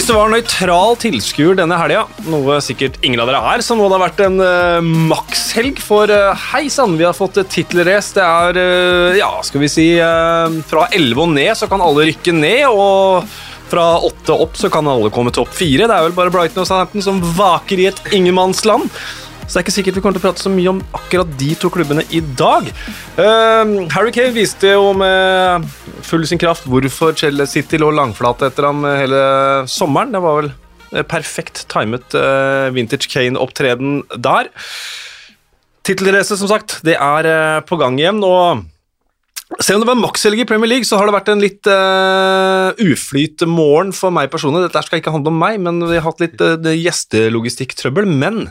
Hvis du var nøytral tilskuer denne helga, noe sikkert ingen av dere er, så må det ha vært en uh, makshelg. For uh, hei sann, vi har fått et tittelrace. Det er, uh, ja, skal vi si uh, Fra 11 og ned så kan alle rykke ned, og fra 8 opp så kan alle komme topp 4. Det er vel bare Brighton og Southampton som vaker i et ingenmannsland. Så det er ikke sikkert vi kommer til å prate så mye om akkurat de to klubbene i dag. Uh, Harry Kane viste jo med full sin kraft hvorfor Chelle City lå langflate etter ham hele sommeren. Det var vel perfekt timet uh, vintage Kane-opptreden der. Tittelrace, som sagt, det er uh, på gang igjen. og selv om det var makshelg i Premier League, så har det vært en litt uh, uflyt morgen for meg personlig. Dette skal ikke handle om meg, men vi har hatt litt uh, gjestelogistikktrøbbel. Men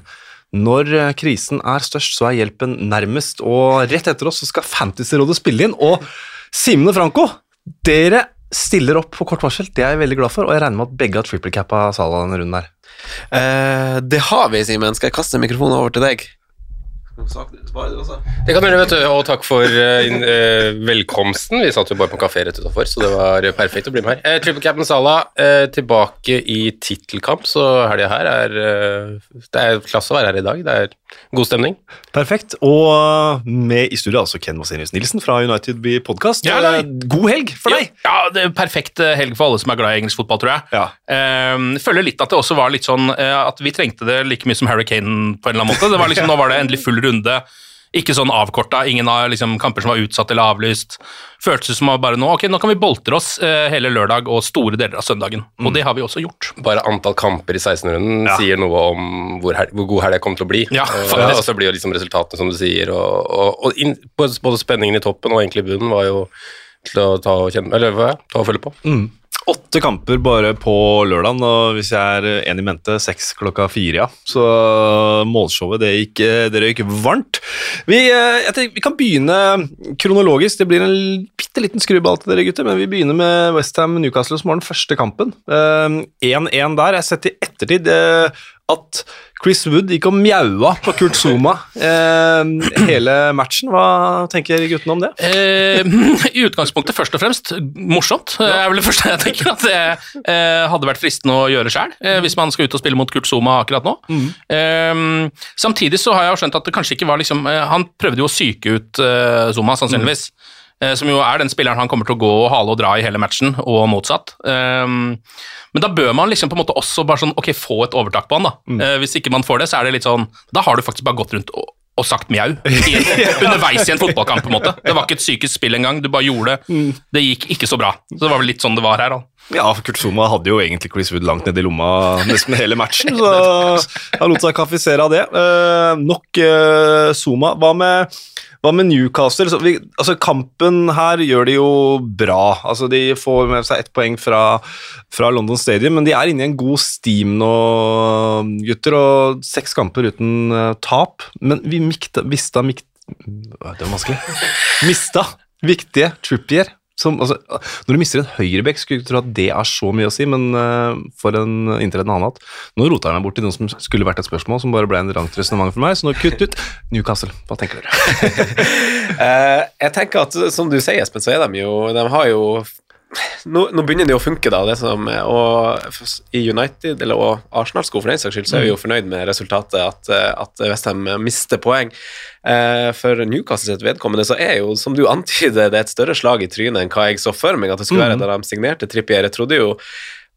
når uh, krisen er størst, så er hjelpen nærmest, og rett etter oss så skal Fantasyrådet spille inn. Og Simen og Franco, dere stiller opp på kort varsel. Det er jeg veldig glad for, og jeg regner med at begge har trippelcappa Salah denne runden her. Eh, det har vi, Simen. Skal jeg kaste mikrofonen over til deg? Det kan du gjøre, vet du. Og takk for uh, uh, velkomsten. Vi satt jo bare på kafé rett utafor, så det var perfekt å bli med her. Uh, Triple Cap'n Salah tilbake i tittelkamp, så helga her er Det er klasse å være her i dag. Det er god stemning. Perfekt. Og med i studio altså Ken Vasenius Nilsen fra United Be Podcast. Ja, god helg for deg! Ja, ja, det er perfekt helg for alle som er glad i engelsk fotball, tror jeg. Ja. føler litt at det også var litt sånn at vi trengte det like mye som Harry Kane på en eller annen måte. Det var liksom, Nå var det endelig full runde. Ikke sånn avkorta, ingen av liksom, kamper som var utsatt eller avlyst. Føltes som bare nå ok, nå kan vi boltre oss eh, hele lørdag og store deler av søndagen. Mm. Og det har vi også gjort. Bare antall kamper i 16-runden ja. sier noe om hvor, her, hvor god helg kommer til å bli. Ja, og så blir jo liksom resultatene, som du sier, og, og, og in, både spenningen i toppen og egentlig bunnen var jo til å ta og kjenne Eller? Ta og følge på. Mm. Åtte kamper bare på lørdagen, og hvis jeg er enig i mente, seks klokka fire, ja. Så målshowet, det gikk, det gikk varmt. Vi, tenker, vi, kan begynne kronologisk. Det blir en bitte liten skruball til dere, gutter, men vi begynner med Westham Newcastle, som var den første kampen. 1-1 der. Jeg har sett i ettertid at Chris Wood gikk og mjaua på Kurt Zuma eh, hele matchen. Hva tenker guttene om det? Eh, I utgangspunktet først og fremst morsomt. Det er vel det første jeg tenker at det eh, hadde vært fristende å gjøre sjøl, eh, hvis man skal ut og spille mot Kurt Zuma akkurat nå. Mm. Eh, samtidig så har jeg skjønt at det kanskje ikke var liksom eh, Han prøvde jo å psyke ut Zuma, sannsynligvis. Mm. Som jo er den spilleren han kommer til å gå og hale og dra i hele matchen, og motsatt. Um, men da bør man liksom på en måte også bare sånn, ok, få et overtak på han. da. Mm. Hvis ikke man får det, så er det litt sånn Da har du faktisk bare gått rundt og, og sagt mjau underveis i en fotballkamp. på en måte. Det var ikke et psykisk spill engang, du bare gjorde det. Det gikk ikke så bra. Så det var vel litt sånn det var her. da. Ja, for Kurt Zuma hadde jo egentlig Chris Wood langt nede i lomma nesten hele matchen, så han lot seg kaffisere av det. Uh, nok uh, Zuma. Hva med hva med Newcastle? Vi, altså, kampen her gjør de jo bra. Altså, de får med seg ett poeng fra, fra, London Stadium, men de er inne i en god steam nå, gutter. Og seks kamper uten uh, tap. Men vi mikta, mista mikt, Det var vanskelig. Mista viktige Trippier som, altså, når du mister en høyrebekk, skulle du tro at det er så mye å si, men uh, for en inntreden annen hatt. Nå rota jeg meg bort til noe som skulle vært et spørsmål, som bare ble en rangt resonnement for meg, så nå kutt ut Newcastle. Hva tenker dere? uh, jeg tenker at, som du sier, Espen, så er de jo De har jo nå, nå, begynner det jo å funke, da. Det som, og I United eller, og Arsenals for den saks skyld, så er vi jo mm. fornøyd med resultatet, at, at Westham mister poeng. Eh, for Newcastle sitt vedkommende så er jo, som du antyder, det er et større slag i trynet enn hva jeg så for meg at det skulle være mm. da de signerte Trippier. Jeg trodde jo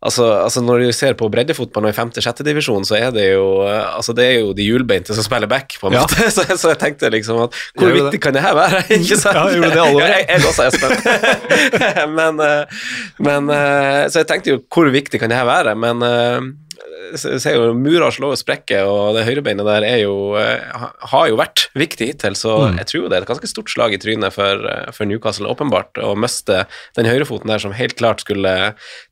Altså, altså, Når du ser på breddefotball i femte-sjette divisjon, så er det jo altså det er jo de hjulbeinte som spiller back, på en ja. måte. Så, så, jeg tenkte liksom at hvor viktig det. kan det her være? ikke sant? Ja, jeg gjorde det alle jeg, jeg også Espen. men, eh, men, eh, Så jeg tenkte jo hvor viktig kan det her være? Men eh, ser jo murer slå og sprekker, og det høyrebeinet der er jo, eh, har jo vært viktig hittil, så mm. jeg tror det er et ganske stort slag i trynet for, eh, for Newcastle, åpenbart, å miste den høyrefoten der som helt klart skulle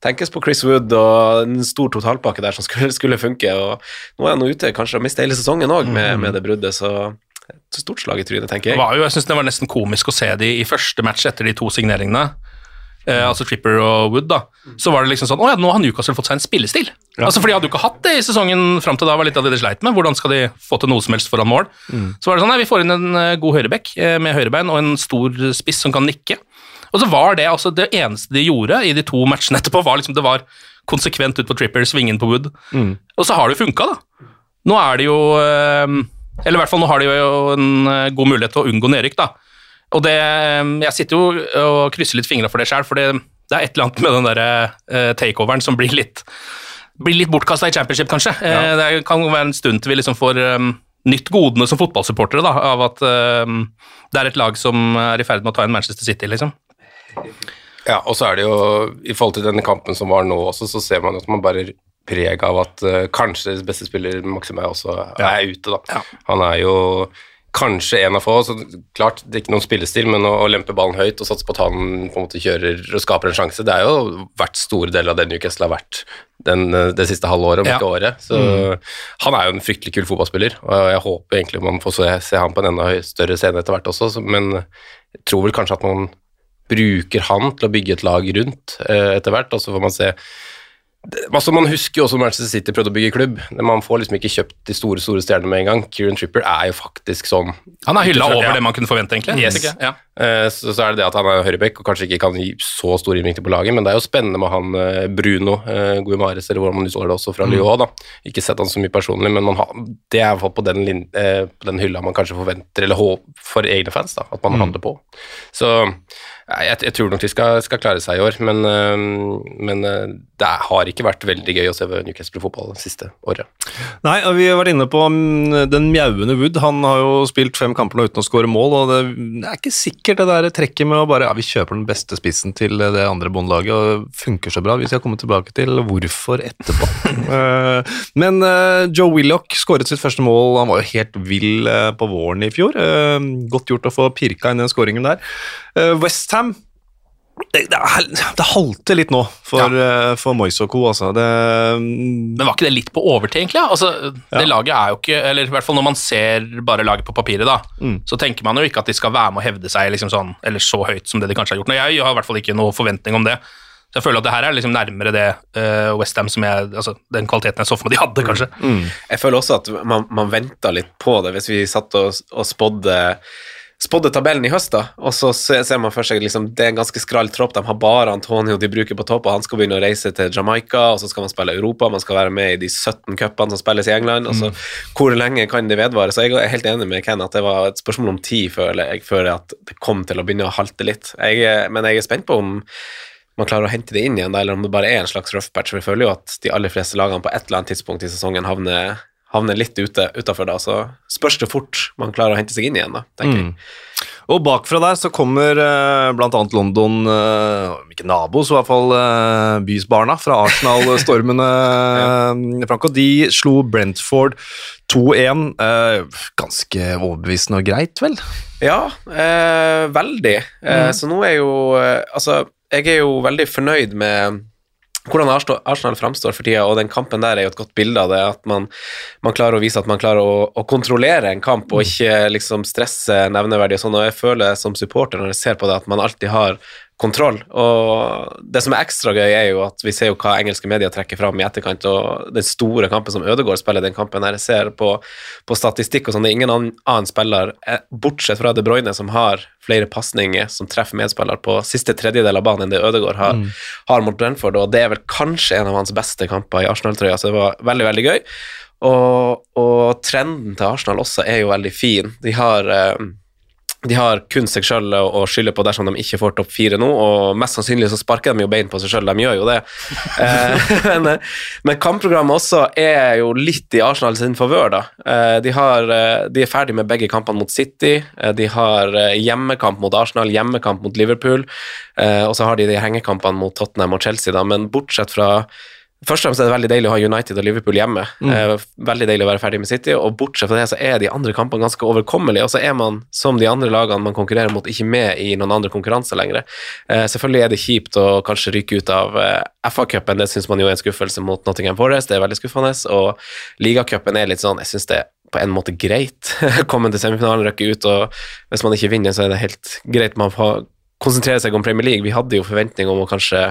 tenkes på Chris Wood og en stor totalpakke der som skulle, skulle funke. og Nå er han ute kanskje og mister hele sesongen òg med, mm. med det bruddet, så et stort slag i trynet, tenker jeg. Det var jo, jeg synes det var nesten komisk å se de i første match etter de to signeringene eh, altså Tripper og Wood, da, så var det liksom sånn Å ja, nå har Newcastle fått seg en spillestil. Ja. Altså, For de hadde jo ikke hatt det i sesongen fram til da, var litt av det de sleit med. Hvordan skal de få til noe som helst foran mål? Mm. Så var det sånn, nei, vi får inn en uh, god høyrebekk uh, med høyrebein og en stor spiss som kan nikke. Og så var det altså det eneste de gjorde i de to matchene etterpå, var liksom det var konsekvent ut på Tripper, svingen på Wood. Og så har det jo funka, da. Nå er det jo eh, Eller i hvert fall nå har de jo en eh, god mulighet til å unngå nedrykk, da. Og det eh, Jeg sitter jo og krysser litt fingra for det sjøl, for det, det er et eller annet med den derre eh, takeoveren som blir litt blir litt bortkasta i championship, kanskje. Ja. det kan være en stund til vi liksom får um, nytt godene som fotballsupportere da, av at um, det er et lag som er i ferd med å ta inn Manchester City, liksom. Ja, og så er det jo, i forhold til denne kampen som var nå også, så ser man at man bare preg av at uh, kanskje deres beste spiller, Maximei, også er ute, da. Han er jo kanskje en av få, så klart det er ikke noen spillestil, men å, lempe ballen høyt og satse på at han på en måte kjører og skaper en sjanse, det er jo vært store deler av det Newcastle har vært den, eh, det siste halve året, om Ja. ikke året. Så han er jo en fryktelig kul fotballspiller, og jeg håper egentlig man får se, se han på en enda større scene etter hvert også, så, men jeg tror vel kanskje at man bruker han til å bygge et lag rundt eh, etter hvert, og så får man se altså Man husker jo også Manchester City prøvde å bygge klubb. men Man får liksom ikke kjøpt de store store stjernene med en gang. Kieran Tripper er jo faktisk sånn Han er hylla over ja. det man kunne forvente, egentlig. Yes. Ja. Eh, Så, så er det det at han er høyrebekk og kanskje ikke kan gi så stor innvirkning på laget, men det er jo spennende med han eh, Bruno eh, Guimares, eller hvordan man uttaler det, også fra Lyon. da. Ikke sett han så mye personlig, men man har, det er i hvert fall på den, lin- på den hylla man kanskje forventer, eller håper for egne fans, da, at man handler på. Så jeg, jeg tror nok de skal, skal klare seg i år, men, men eh, det har ikke vært veldig gøy å se Newcastle fotball det siste året. Nei, og vi har vært inne på mm, den mjauende Wood. Han har jo spilt fem kamper nå uten å skåre mål, og det er ikke sikkert det der trekket med å bare ja, vi kjøper den beste spissen til det andre båndlaget, og funker så bra. Vi skal komme tilbake til hvorfor etterpå. Eh, Men eh, Joe Willoch skåret sitt første mål. Han var jo helt vill eh, på våren i fjor. Eh, Godt gjort å få pirka inn den skåringen der. Westham det, det, det halter litt nå for, ja. for Moise og co. Altså. Det, Men var ikke det litt på overtid, egentlig? Ja? Altså, det laget er jo ikke Eller i hvert fall når man ser bare laget på papiret, da, så tenker man jo ikke at de skal være med å hevde seg liksom sånn, eller så høyt som det de kanskje har gjort. Nå, jeg har i hvert fall ikke noe forventning om det. Så jeg føler at det her er liksom nærmere det uh, Westham som jeg Altså den kvaliteten jeg så for meg de hadde, kanskje. Jeg føler også at man, man venta litt på det, hvis vi satt og, og spådde spådde tabellen i høst, da, og så ser man for seg liksom, det er en ganske skral tropp. De har bare Antonio de bruker på topp, og han skal begynne å reise til Jamaica, og så skal man spille Europa, man skal være med i de 17 cupene som spilles i England. og så Hvor lenge kan det vedvare? Så jeg er helt enig med Ken at det var et spørsmål om tid før jeg føler at det kom til å begynne å halte litt. Jeg, men jeg er spent på om man klarer å hente det inn igjen, eller om det bare er en slags rough patch. Vi føler jo at de aller fleste lagene på et eller annet tidspunkt i sesongen havner, havner litt ute utafor da, så spørs det fort man klarer å hente seg inn igjen, da, tenker jeg. Og bakfra der så kommer eh, annet London, eh, ikke nabo, så i hvert fall eh, bysbarna fra Arsenal-stormene. eh, Franco, de slo Brentford 2-1. Eh, ganske overbevisende og greit, vel? Ja, eh, veldig. Eh, Så nå er jo Altså, jeg er jo veldig fornøyd med hvordan Arsenal, framstår for tida, og den kampen der er jo et godt bilde av det. At man, man klarer å vise at man klarer å, å kontrollere en kamp og ikke liksom stresse nevneverdig og sånn. Og jeg føler som supporter når jeg ser på det, at man alltid har kontroll. Og det som er ekstra gøy, er jo at vi ser jo hva engelske medier trekker fram i etterkant, og den store kampen som Ødegaard spiller den kampen her, jeg ser på, på statistikk og sånn, det er ingen annen, spiller, eh, bortsett fra De Bruyne, som har flere pasninger som treffer medspiller på siste tredjedel av banen enn det Ødegaard har, har mot Brentford, og det er vel kanskje en av hans beste kamper i Arsenal-trøya, så det var veldig, veldig gøy. Og, og trenden til Arsenal også er jo veldig fin. De har eh, de har kun seg sjøl å skylde på dersom de ikke får topp fire nå, og mest sannsynlig så sparker de jo bein på seg sjøl, de gjør jo det. Eh, men, men kampprogrammet også er jo litt i Arsenal sin favør, da. Eh, de, har, eh, de er ferdig med begge kampene mot City, eh, de har eh, hjemmekamp mot Arsenal, hjemmekamp mot Liverpool, eh, og så har de de hengekampene mot Tottenham og Chelsea, da, men bortsett fra Først og fremst er det veldig deilig å ha United og Liverpool hjemme. Mm. veldig deilig å være ferdig med City, og bortsett fra det så er de andre kampene ganske overkommelige, og så er man, som de andre lagene man konkurrerer mot, ikke med i noen andre konkurranser lenger. Eh, selvfølgelig er det kjipt å kanskje ryke ut av eh, FA-cupen, det syns man jo er en skuffelse mot Nottingham Forest, det er veldig skuffende, og ligacupen er litt sånn, jeg syns det er på en måte greit. Komme til semifinalen, røkke ut, og hvis man ikke vinner, så er det helt greit. Man får konsentrere seg om Premier League. Vi hadde jo forventning om å kanskje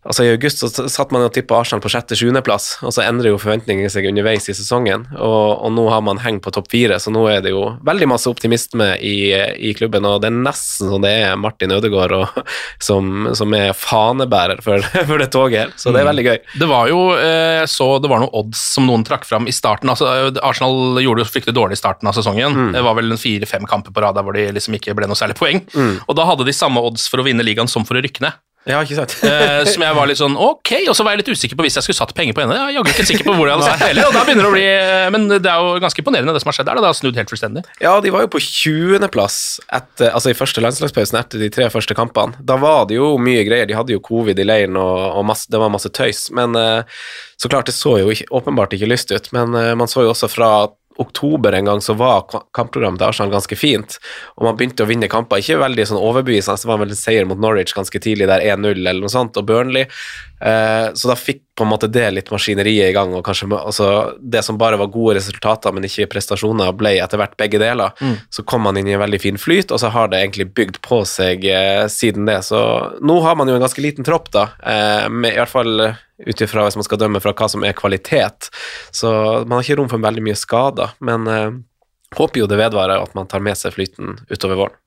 Altså I august så satt man og tippa Arsenal på sjette-sjuendeplass, og så endrer jo forventningene seg underveis i sesongen. Og, og nå har man hengt på topp fire, så nå er det jo veldig masse optimisme i, i klubben. Og det er nesten som det er Martin Ødegaard og, som, som er fanebærer for, for det toget her. Så det er veldig gøy. Det var jo eh, så det var noen odds som noen trakk fram i starten. altså Arsenal gjorde jo fryktelig dårlig i starten av sesongen. Det var vel en fire-fem kamper på rad der hvor de liksom ikke ble noe særlig poeng. Og da hadde de samme odds for å vinne ligaen som for å rykke ned. Ja, ikke sant? Eh, som jeg var litt sånn ok, og så var jeg litt usikker på hvis jeg skulle satt penger på henne. Jeg er jaggu ikke sikker på hvor jeg hadde satt heller, og da begynner det å bli eh, Men det er jo ganske imponerende det som har skjedd der. da, Det har snudd helt fullstendig. Ja, de var jo på 20.-plass altså i første landslagspausen etter de tre første kampene. Da var det jo mye greier. De hadde jo covid i leiren, og, og masse, det var masse tøys. Men eh, så klart, det så jo ikke, åpenbart ikke lyst ut. Men man så jo også fra oktober en gang så var kampprogrammet til Arsenal ganske fint, og man begynte å vinne kamper. Ikke veldig sånn overbevisende, det var vel en seier mot Norwich ganske tidlig, der 1-0 eller noe sånt, og Burnley. Eh, så da fikk på en måte det litt maskineriet i gang, og kanskje altså, det som bare var gode resultater, men ikke prestasjoner, ble etter hvert begge deler. Så kom man inn i en veldig fin flyt, og så har det egentlig bygd på seg eh, siden det. Så nå har man jo en ganske liten tropp, da, eh, med, i hvert fall eh, ut ifra hvis man skal dømme fra hva som er kvalitet. Så man har ikke rom for veldig mye skader, men eh, håper jo det vedvarer at man tar med seg flyten utover våren.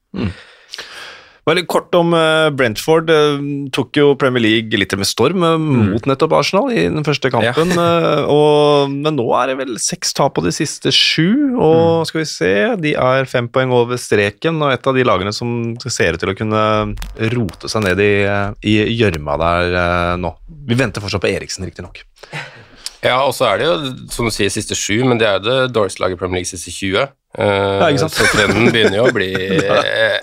Veldig kort om eh, Brentford. eh, tok jo Premier League litt med storm eh, mot nettopp Arsenal i den første kampen. Ja. og, men nå er det vel seks tap på de siste sju, og skal vi se De er fem poeng over streken, og et av de lagene som ser ut til å kunne rote seg ned i gjørma der nå. Vi venter fortsatt på Eriksen, riktignok. Ja, og så er det jo, som du sier, siste sju, men det er jo det dårligste laget i Premier League siste 20. Uh, Ja, ikke sant? Så trenden begynner jo å bli eh,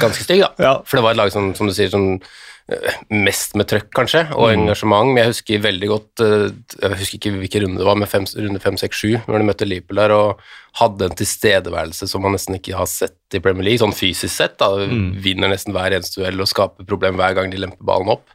ganske stygg, da. Ja. For det var et lag som, som du sier, sånn eh, mest med trøkk, kanskje, og engasjement. Men jeg husker veldig godt eh, Jeg husker ikke hvilken runde det var, med fem, runde 5-6-7, når de møtte Liverpool der, og hadde en tilstedeværelse som man nesten ikke har sett i Premier League, sånn fysisk sett. da, Vinner nesten hver eneste duell og skaper problem hver gang de lemper ballen opp.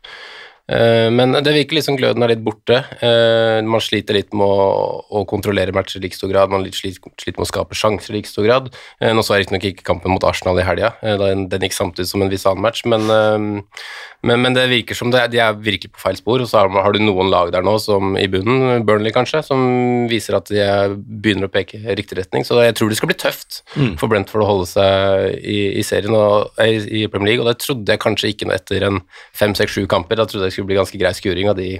Eh, Men det virker liksom gløden er litt borte. Eh, Man sliter litt med å, kontrollere matcher i like stor grad. Man sliter, sliter med å skape sjanser i like stor grad. Eh, Nå så jeg riktignok ikke kampen mot Arsenal i helga, den, den gikk samtidig som en viss annen match, men, men, men det virker som det, de er virkelig på feil spor. Og så har, du noen lag der nå, som i bunnen, Burnley kanskje, som viser at de er, begynner å peke i riktig retning. Så jeg tror det skal bli tøft for Brentford å holde seg i, i serien og, i, i Premier League, og det trodde jeg kanskje ikke etter en fem, seks, sju kamper. Da trodde jeg skulle bli ganske grei skuring av de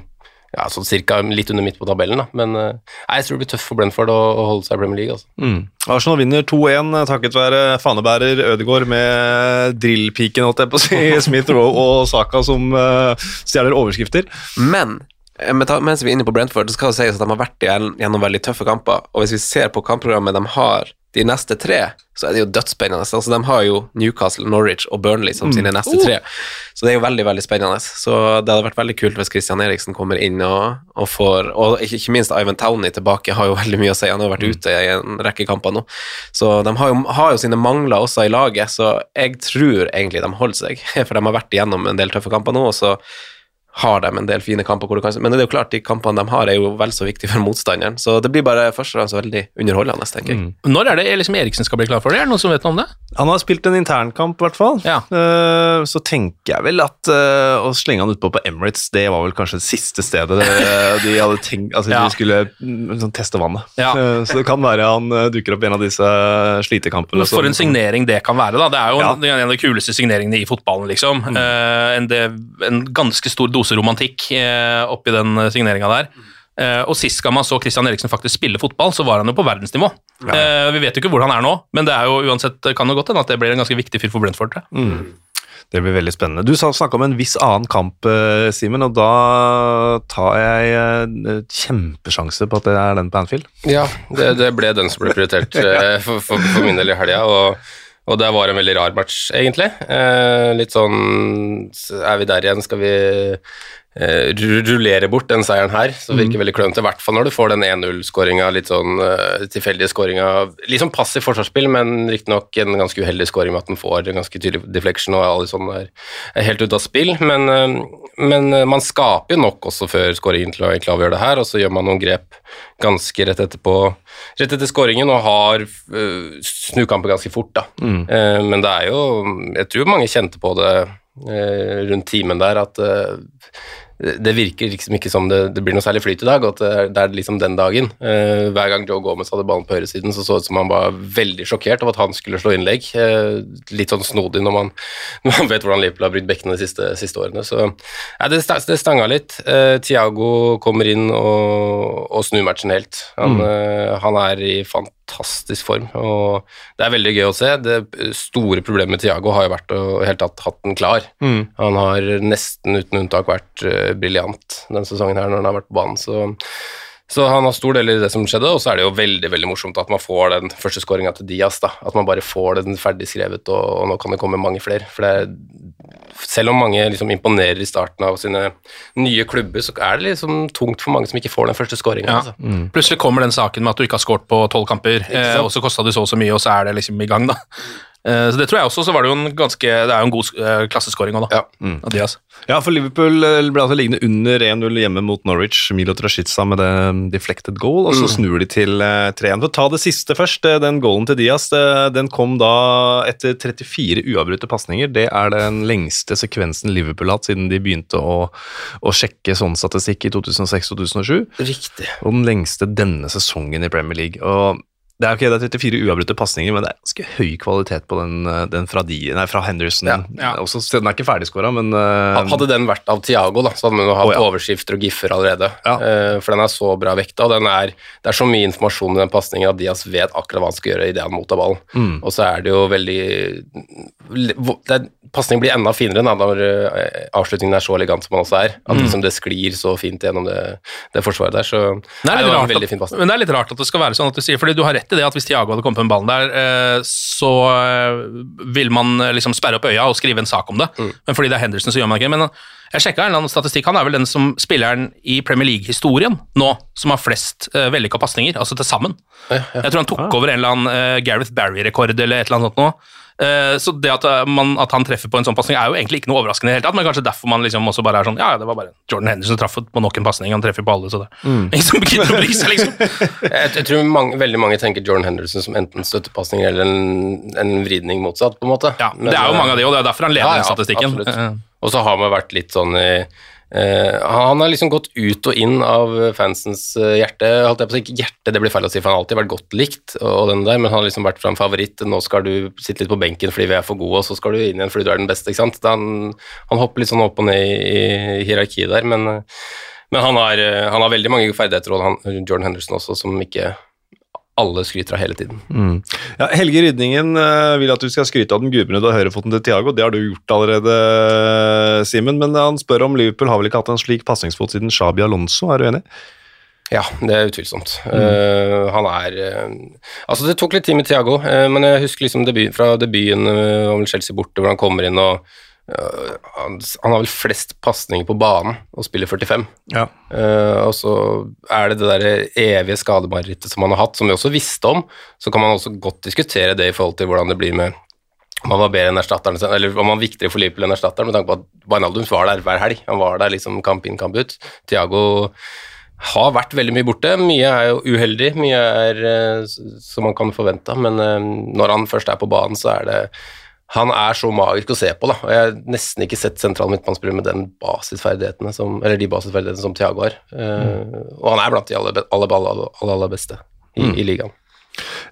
ja, sånn cirka litt under midt på tabellen, da. Men eh, nei, jeg tror det blir tøft for Brentford å, å holde seg i Premier League, altså. Mm. Arsenal vinner 2-1 takket være fanebærer Ødegaard med drillpiken, holdt jeg på å si, Smith Rowe og Saka som uh, stjeler overskrifter. Men eh, mens vi er inne på Brentford, så skal det sies at de har vært gjennom veldig tøffe kamper. Og hvis vi ser på kampprogrammet de har de neste tre, så er det jo dødsspennende. Altså, de har jo Newcastle, Norwich og Burnley som sine neste tre. Så det er jo veldig veldig spennende. Så det hadde vært veldig kult hvis Christian Eriksen kommer inn og, og får Og ikke, minst Ivan Towney tilbake har jo veldig mye å si. Han har vært ute i en rekke kamper nå. Så de har jo, har jo sine mangler også i laget, så jeg tror egentlig de holder seg. For de har vært igjennom en del tøffe kamper nå, og så har de en del fine kamper hvor du kan Men det er jo klart, de kampene de har, er jo vel så viktige for motstanderen. Så det blir bare først og fremst veldig underholdende, tenker jeg. Når er det liksom Eriksen skal bli klar for det? Er det noen som vet noe om det? Han har spilt en internkamp, i hvert fall. Ja. Uh, så tenker jeg vel at uh, å slenge han utpå på Emirates, det var vel kanskje det siste stedet de hadde tenkt Altså, Ja. de skulle mm, sånn, teste vannet. Ja. Uh, så det kan være han eh, dukker opp i en av disse slitekampene. For en signering det kan være. da. Det er jo en, en av de kuleste signeringene i fotballen. liksom. Eh, en, en ganske stor dose romantikk eh, oppi den signeringa der. Eh, og Sist gang man så Christian Eriksen faktisk spille fotball, så var han jo på verdensnivå. Eh, vi vet jo ikke hvor han er nå, men det er jo uansett, kan jo godt hende at det blir en ganske viktig fyr for Brentford. Mm. Det blir veldig spennende. Du snakka om en viss annen kamp, eh, Simen, og da tar jeg kjempesjanse på at det er den på Anfield. Ja, det, det ble den som ble prioritert for, for, for min del i helga. Og, og det var en veldig rar match, egentlig. Eh, litt sånn Er vi der igjen? Skal vi rullere bort den seieren her? som virker virker veldig klønete, i hvert fall når du får den 1-0-skåringa, litt sånn uh, tilfeldige skåringa. Litt sånn passiv forsvarsspill, men riktignok en ganske uheldig skåring med at den får en ganske tydelig deflection, og alle sånne er, er helt ute av spill. Men, uh, men uh, man skaper jo nok også før skåringen til å egentlig avgjøre det her, og så gjør man noen grep ganske rett etterpå, rett etter skåringen, og har uh, snukampen ganske fort, da. Eh, men det er jo Jeg tror mange kjente på det eh, rundt timen der, at eh, det virker liksom ikke som det, det blir noe særlig flyt i dag, og at det er, liksom den dagen. Eh, hver gang Joe Gomez hadde ballen på høyresiden, så så det ut som han var veldig sjokkert over at han skulle slå innlegg. Eh, litt sånn snodig når man, når man vet hvordan Liverpool har brukt bekkene de siste, siste årene. Så ja, det, det stanga litt. Eh, Thiago kommer inn og, og snur matchen helt. Han, eh, han er i fantastisk form, og det er veldig gøy å se. Det store problemet med Thiago har jo vært å helt tatt hatt den klar. Han har nesten uten unntak vært briljant denne sesongen her når han har vært på banen. Så, så han har stor del i det som skjedde, og så er det jo veldig veldig morsomt at man får den første skåringa til Diaz. da, At man bare får den ferdig skrevet, og, og nå kan det komme mange flere. For det er, selv om mange liksom imponerer i starten av sine nye klubber, så er det liksom tungt for mange som ikke får den første skåringa. Ja. Altså. Plutselig kommer den saken med at du ikke har skåret på tolv kamper, eh, og så kosta det så og så mye, og så er det liksom i gang, da. Eh, så det tror jeg også, så var det jo en ganske Det er jo en god eh, klasseskåring òg, da. Ja. Av Diaz. Ja, for Liverpool eh, ble altså liggende under 1-0 hjemme mot Norwich. Milo Trashica med det deflected goal, og så snur de til eh, 3-1. For å ta det siste først, den goalen til Diaz, den kom da etter 34 uavbrutte pasninger. Det er den lengste sekvensen Liverpool har hatt siden de begynte å, å sjekke sånn statistikk i 2006-2007. Riktig. Og den lengste denne sesongen i Premier League. Og det er ok, det er 34 uavbrutte pasninger, men det er ganske høy kvalitet på den, eh, den fra, de, nei, fra Henderson. Ja, ja. Også, den er ikke ferdigskåra, men uh, Hadde den vært av Tiago, da, så hadde man hatt oh, ja. overskrifter og giffer allerede. Eh, for den er så bra vekta, og den er, det er så mye informasjon i den pasningen at Diaz vet akkurat hva han skal gjøre idet han mottar ballen. Mm. Og så er det jo veldig Pasningen blir enda finere da, når avslutningen er så elegant som den også er. At Mm. liksom det sklir så fint gjennom det, det forsvaret der. Så Det nei, det var en veldig at, fin pasning. men det er litt rart at det skal være sånn at du sier, fordi du har rett i det at hvis Thiago hadde kommet på den ballen der, eh, så eh, vil man eh, liksom sperre opp øya og skrive en sak om det. Mm. Men fordi det er Henderson, så gjør man ikke det. Men jeg sjekka en eller annen statistikk. Han er vel den som spilleren i Premier League-historien nå som har flest uh, vellykka pasninger, altså til sammen. Jeg tror han tok over en eller annen Gareth Barry-rekord eller et eller annet sånt nå. Eh, så det at, eh, man, at han treffer på en sånn pasning er jo egentlig ikke noe overraskende i det hele tatt, men kanskje derfor man liksom også bare er sånn Ja, det var bare Jordan Henderson som traff på nok en pasning, han treffer på alle, så det Mm. Ingen som å bry seg, liksom. Jeg, jeg tror mange, veldig mange tenker Jordan Henderson som enten støttepasning eller en, en vridning motsatt, på en måte. Ja, Men, det er jo mange av de, og det er derfor han leder Ja, ja, den statistikken. absolutt. Eh, Og så har man vært litt sånn i eh, Han har liksom gått ut og inn av fansens eh, hjerte. Holdt jeg på å si, hjerte, det blir feil å si, for han har alltid vært godt likt, og, den der, men han har liksom vært fra en favoritt. Nå skal du sitte litt på benken fordi vi er for gode, og så skal du inn igjen fordi du er den beste. ikke sant? Han, han hopper litt sånn opp og ned i, i hierarkiet der, men, eh, men han, har, han har veldig mange ferdigheter, og han, Jordan Henderson også, som ikke alle skryter av hele tiden. Mm. Ja, Helge Rydningen eh, vil at du skal skryte av den gulbrune høyrefoten til Thiago. Det har du gjort allerede, Simen. Men han spør om Liverpool har vel ikke hatt en slik pasningsfot siden Shabi Alonso. Er du enig? Ja, det er utvilsomt. Eh, han er uh, Altså, det tok litt tid med Thiago, uh, men jeg husker liksom debut, fra debuten uh, om Chelsea borte, hvor han kommer inn og eh, han, han har vel flest pasninger på banen og spiller 45. Ja. Uh, og så er det det der evige skademarerittet som han har hatt, som vi også visste om. Så kan man også godt diskutere det i forhold til hvordan det blir med om han var bedre enn erstatteren, eller om han var viktigere for Liverpool enn erstatteren, med tanke på at Barnaldum var der hver helg. Han var der liksom kamp inn, kamp ut. Thiago har vært veldig mye borte. Mye er jo uheldig, mye er uh, som man kan forvente, men uh, når han først er på banen, så er det han er så magisk å se på, da. og Jeg har nesten ikke sett sentral midtbanespiller med den basisferdighetene som, eller de basisferdighetene som Thiago har. Eh, Og han er blant de aller, aller, aller, aller, beste i, i ligaen.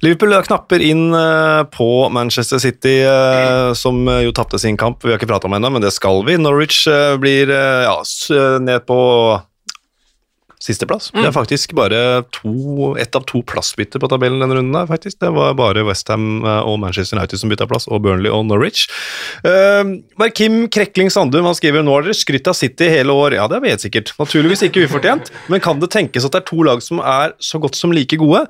Liverpool knapper inn eh, på Manchester City, eh, som jo tapte sin kamp. Vi har ikke prata om ennå, men det skal vi. Norwich blir ja, ned på sisteplass. Det er faktisk bare to, ett av to plassbytter på tabellen denne runden. Der, faktisk. Det var bare Westham og Manchester United som bytta plass, og Burnley og Norwich. Uh, Kim Krekling Sandum han skriver nå har dere skrytt av City hele år. Ja, det vet sikkert. Naturligvis ikke ufortjent, men kan det tenkes at det er to lag som er så godt som like gode?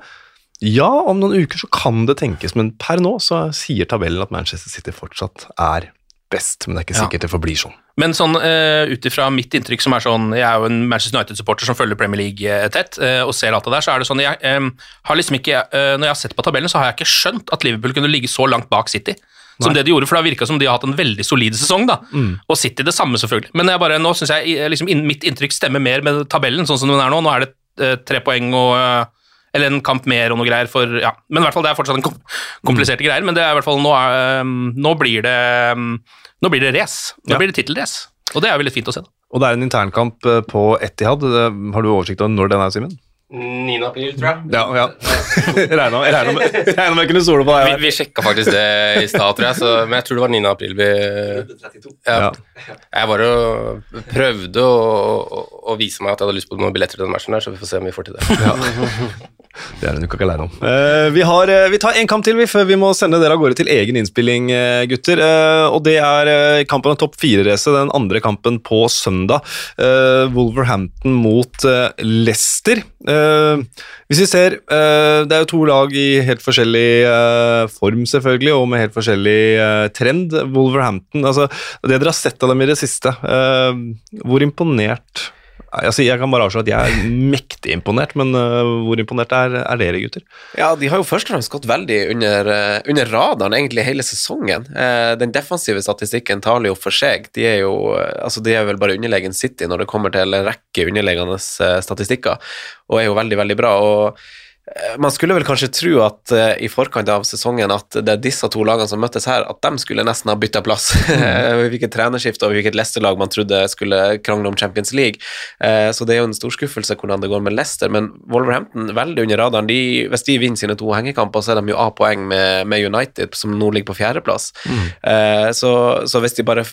Ja, om noen uker så kan det tenkes, men per nå så sier tabellen at Manchester City fortsatt er best, men det er ikke Ja. sikkert det forblir sånn. Men sånn uh, ut ifra mitt inntrykk, som er sånn Jeg er jo en Manchester United-supporter som følger Premier League eh, tett, uh, og ser alt det der, så er det sånn jeg um, har liksom ikke uh, Når jeg har sett på tabellen, så har jeg ikke skjønt at Liverpool kunne ligge så langt bak City. Som det de gjorde, for det har virka som de har hatt en veldig solid sesong. da, Og City det samme, selvfølgelig. Men jeg bare, nå syns jeg eh, liksom, in, mitt inntrykk stemmer mer med tabellen, sånn som den er nå. Nå er det eh, tre poeng og eh, eller en kamp mer og noe greier for ja, Men i hvert fall det er fortsatt en kom kompliserte greier. Men det er i hvert fall nå, er, um, nå blir det um, Nå blir det race. Nå Ja. blir det tittelrace. Og det er jo litt fint å se. da. Og det er en internkamp eh, på Etihad. Eh, Har du oversikt over når den er, Simen? 9. april, tror jeg. Ja, ja. regna med regna med- med jeg kunne stole på Vi, deg. vi sjekka faktisk det i stad, tror jeg, så, men jeg tror det var 9. april vi ja, Ja. Jeg var og prøvde å, å, å vise meg at jeg hadde lyst på noen billetter til den matchen der, så vi får se om vi får til det. Det er hun ikke aleine om. Uh, vi, har, uh, vi tar en kamp til, vi, før vi må sende dere av gårde til egen innspilling, uh, gutter. Og det er kampen om topp fire-racet, den andre kampen på søndag. Wolverhampton mot Leicester. Hvis vi ser Det er jo to lag i helt forskjellig form, selvfølgelig, og med helt forskjellig trend. Wolverhampton, altså Det dere har sett av dem i det siste, hvor imponert Altså, jeg kan bare avsløre at jeg er mektig imponert, men uh, hvor imponert er, er dere, gutter? Ja, de har jo først og fremst gått veldig under, uh, under radaren egentlig hele sesongen. Uh, den defensive statistikken taler jo for seg. De er jo eh, altså de er vel bare underlegen City når det kommer til en rekke underliggende statistikker, og er jo veldig, veldig bra. og man skulle vel kanskje tro at uh, i forkant av sesongen at det er disse to lagene som møttes her, at de skulle nesten ha bytta plass. hvilket trenerskifte og hvilket Leicester-lag man trodde skulle krangle om Champions League. Uh, så det er jo en stor skuffelse hvordan det går med Leicester, men Wolverhampton veldig under radaren. De, hvis de vinner sine to hengekamper, så er de jo A-poeng med, med United, som nå ligger på fjerdeplass. Eh, så, så hvis de bare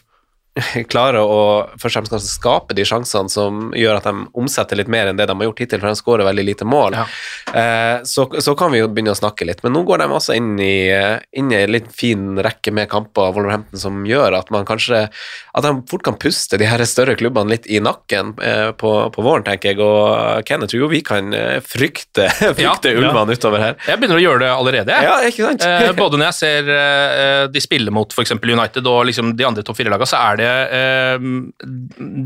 klarer å først og fremst kanskje skape de sjansene som gjør at de omsetter litt mer enn det de har gjort hittil, for de skårer veldig lite mål, Ja. eh, så, så kan vi jo begynne å snakke litt. Men nå går de også inn i, eh, inn i en litt fin rekke med kamper av Wolverhampton som gjør at man kanskje at de fort kan puste de her større klubbene litt i nakken eh, på, på våren, tenker jeg. Og Ken, jeg tror jo vi kan eh, frykte, frykte Ja. ulvene utover her. Jeg begynner å gjøre det allerede, jeg. Ja, ikke sant? Eh, både når jeg ser eh, de spiller mot f.eks. United og liksom de andre topp fire-lagene, så er det eh,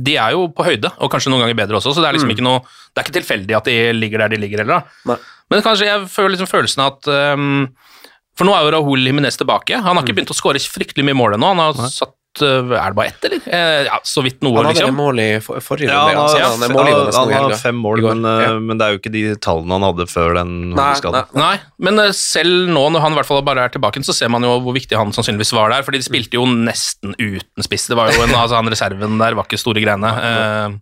De er jo på høyde, og kanskje noen ganger bedre også, så det er liksom ikke noe Det er ikke tilfeldig at de ligger der de ligger, heller. da. Nei. Men kanskje jeg føler liksom følelsen av at um, For nå er jo Rahul Jimenez tilbake. Han har ikke begynt å skåre fryktelig mye mål ennå. Han har satt eh, Er det bare ett, eller? Eh, ja, så vidt noe, Han hadde liksom. mål i for, forrige Ja, runde. han har, altså. han, Han er i har fem mål, men, Ja. men det er jo ikke de tallene han hadde før den Nei, skaden. nei. Nei, men eh, selv nå når han i hvert fall bare er tilbake, så ser man jo hvor viktig han sannsynligvis var der, fordi de spilte jo nesten uten spiss. Det var jo en, altså Han reserven der var ikke store greiene. Eh,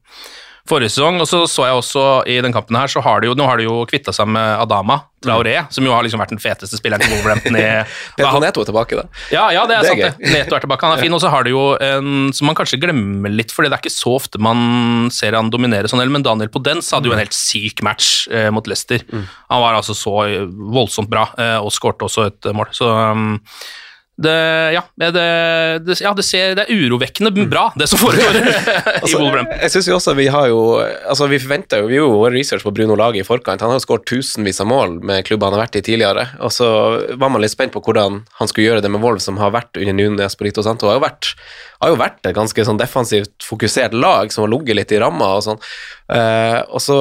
forrige sesong, og så så jeg også i den kampen her, så har de jo, nå har de jo kvitta seg med Adama Traoré, som jo har liksom vært den feteste spilleren til Wolverhampton i Pedro Neto er tilbake, da. Ja, ja, det er, Det er sant. gøy. det. Neto er tilbake, han er fin. Og så har de jo en som man kanskje glemmer litt, fordi det er ikke så ofte man ser han dominere sånn, men Daniel Podence hadde jo en helt syk match eh, mot Leicester. Han var altså så voldsomt bra, eh, og skårte også et mål. Så um, det, ja, det, det, ja, det, ser, det er urovekkende bra, det som foregår i Altså, Wolverhampton. jeg synes jo også vi har jo Altså Vi forventer jo Vi gjorde jo vår research på Bruno Lage i forkant. Han har jo skåret tusenvis av mål med klubber han har vært i tidligere. Og så var man litt spent på hvordan han skulle gjøre det med Wolf, som har vært under Nunes Polito Santo. Har jo vært, har jo vært et ganske sånn defensivt fokusert lag som har ligget litt i ramma og sånn. Eh, og så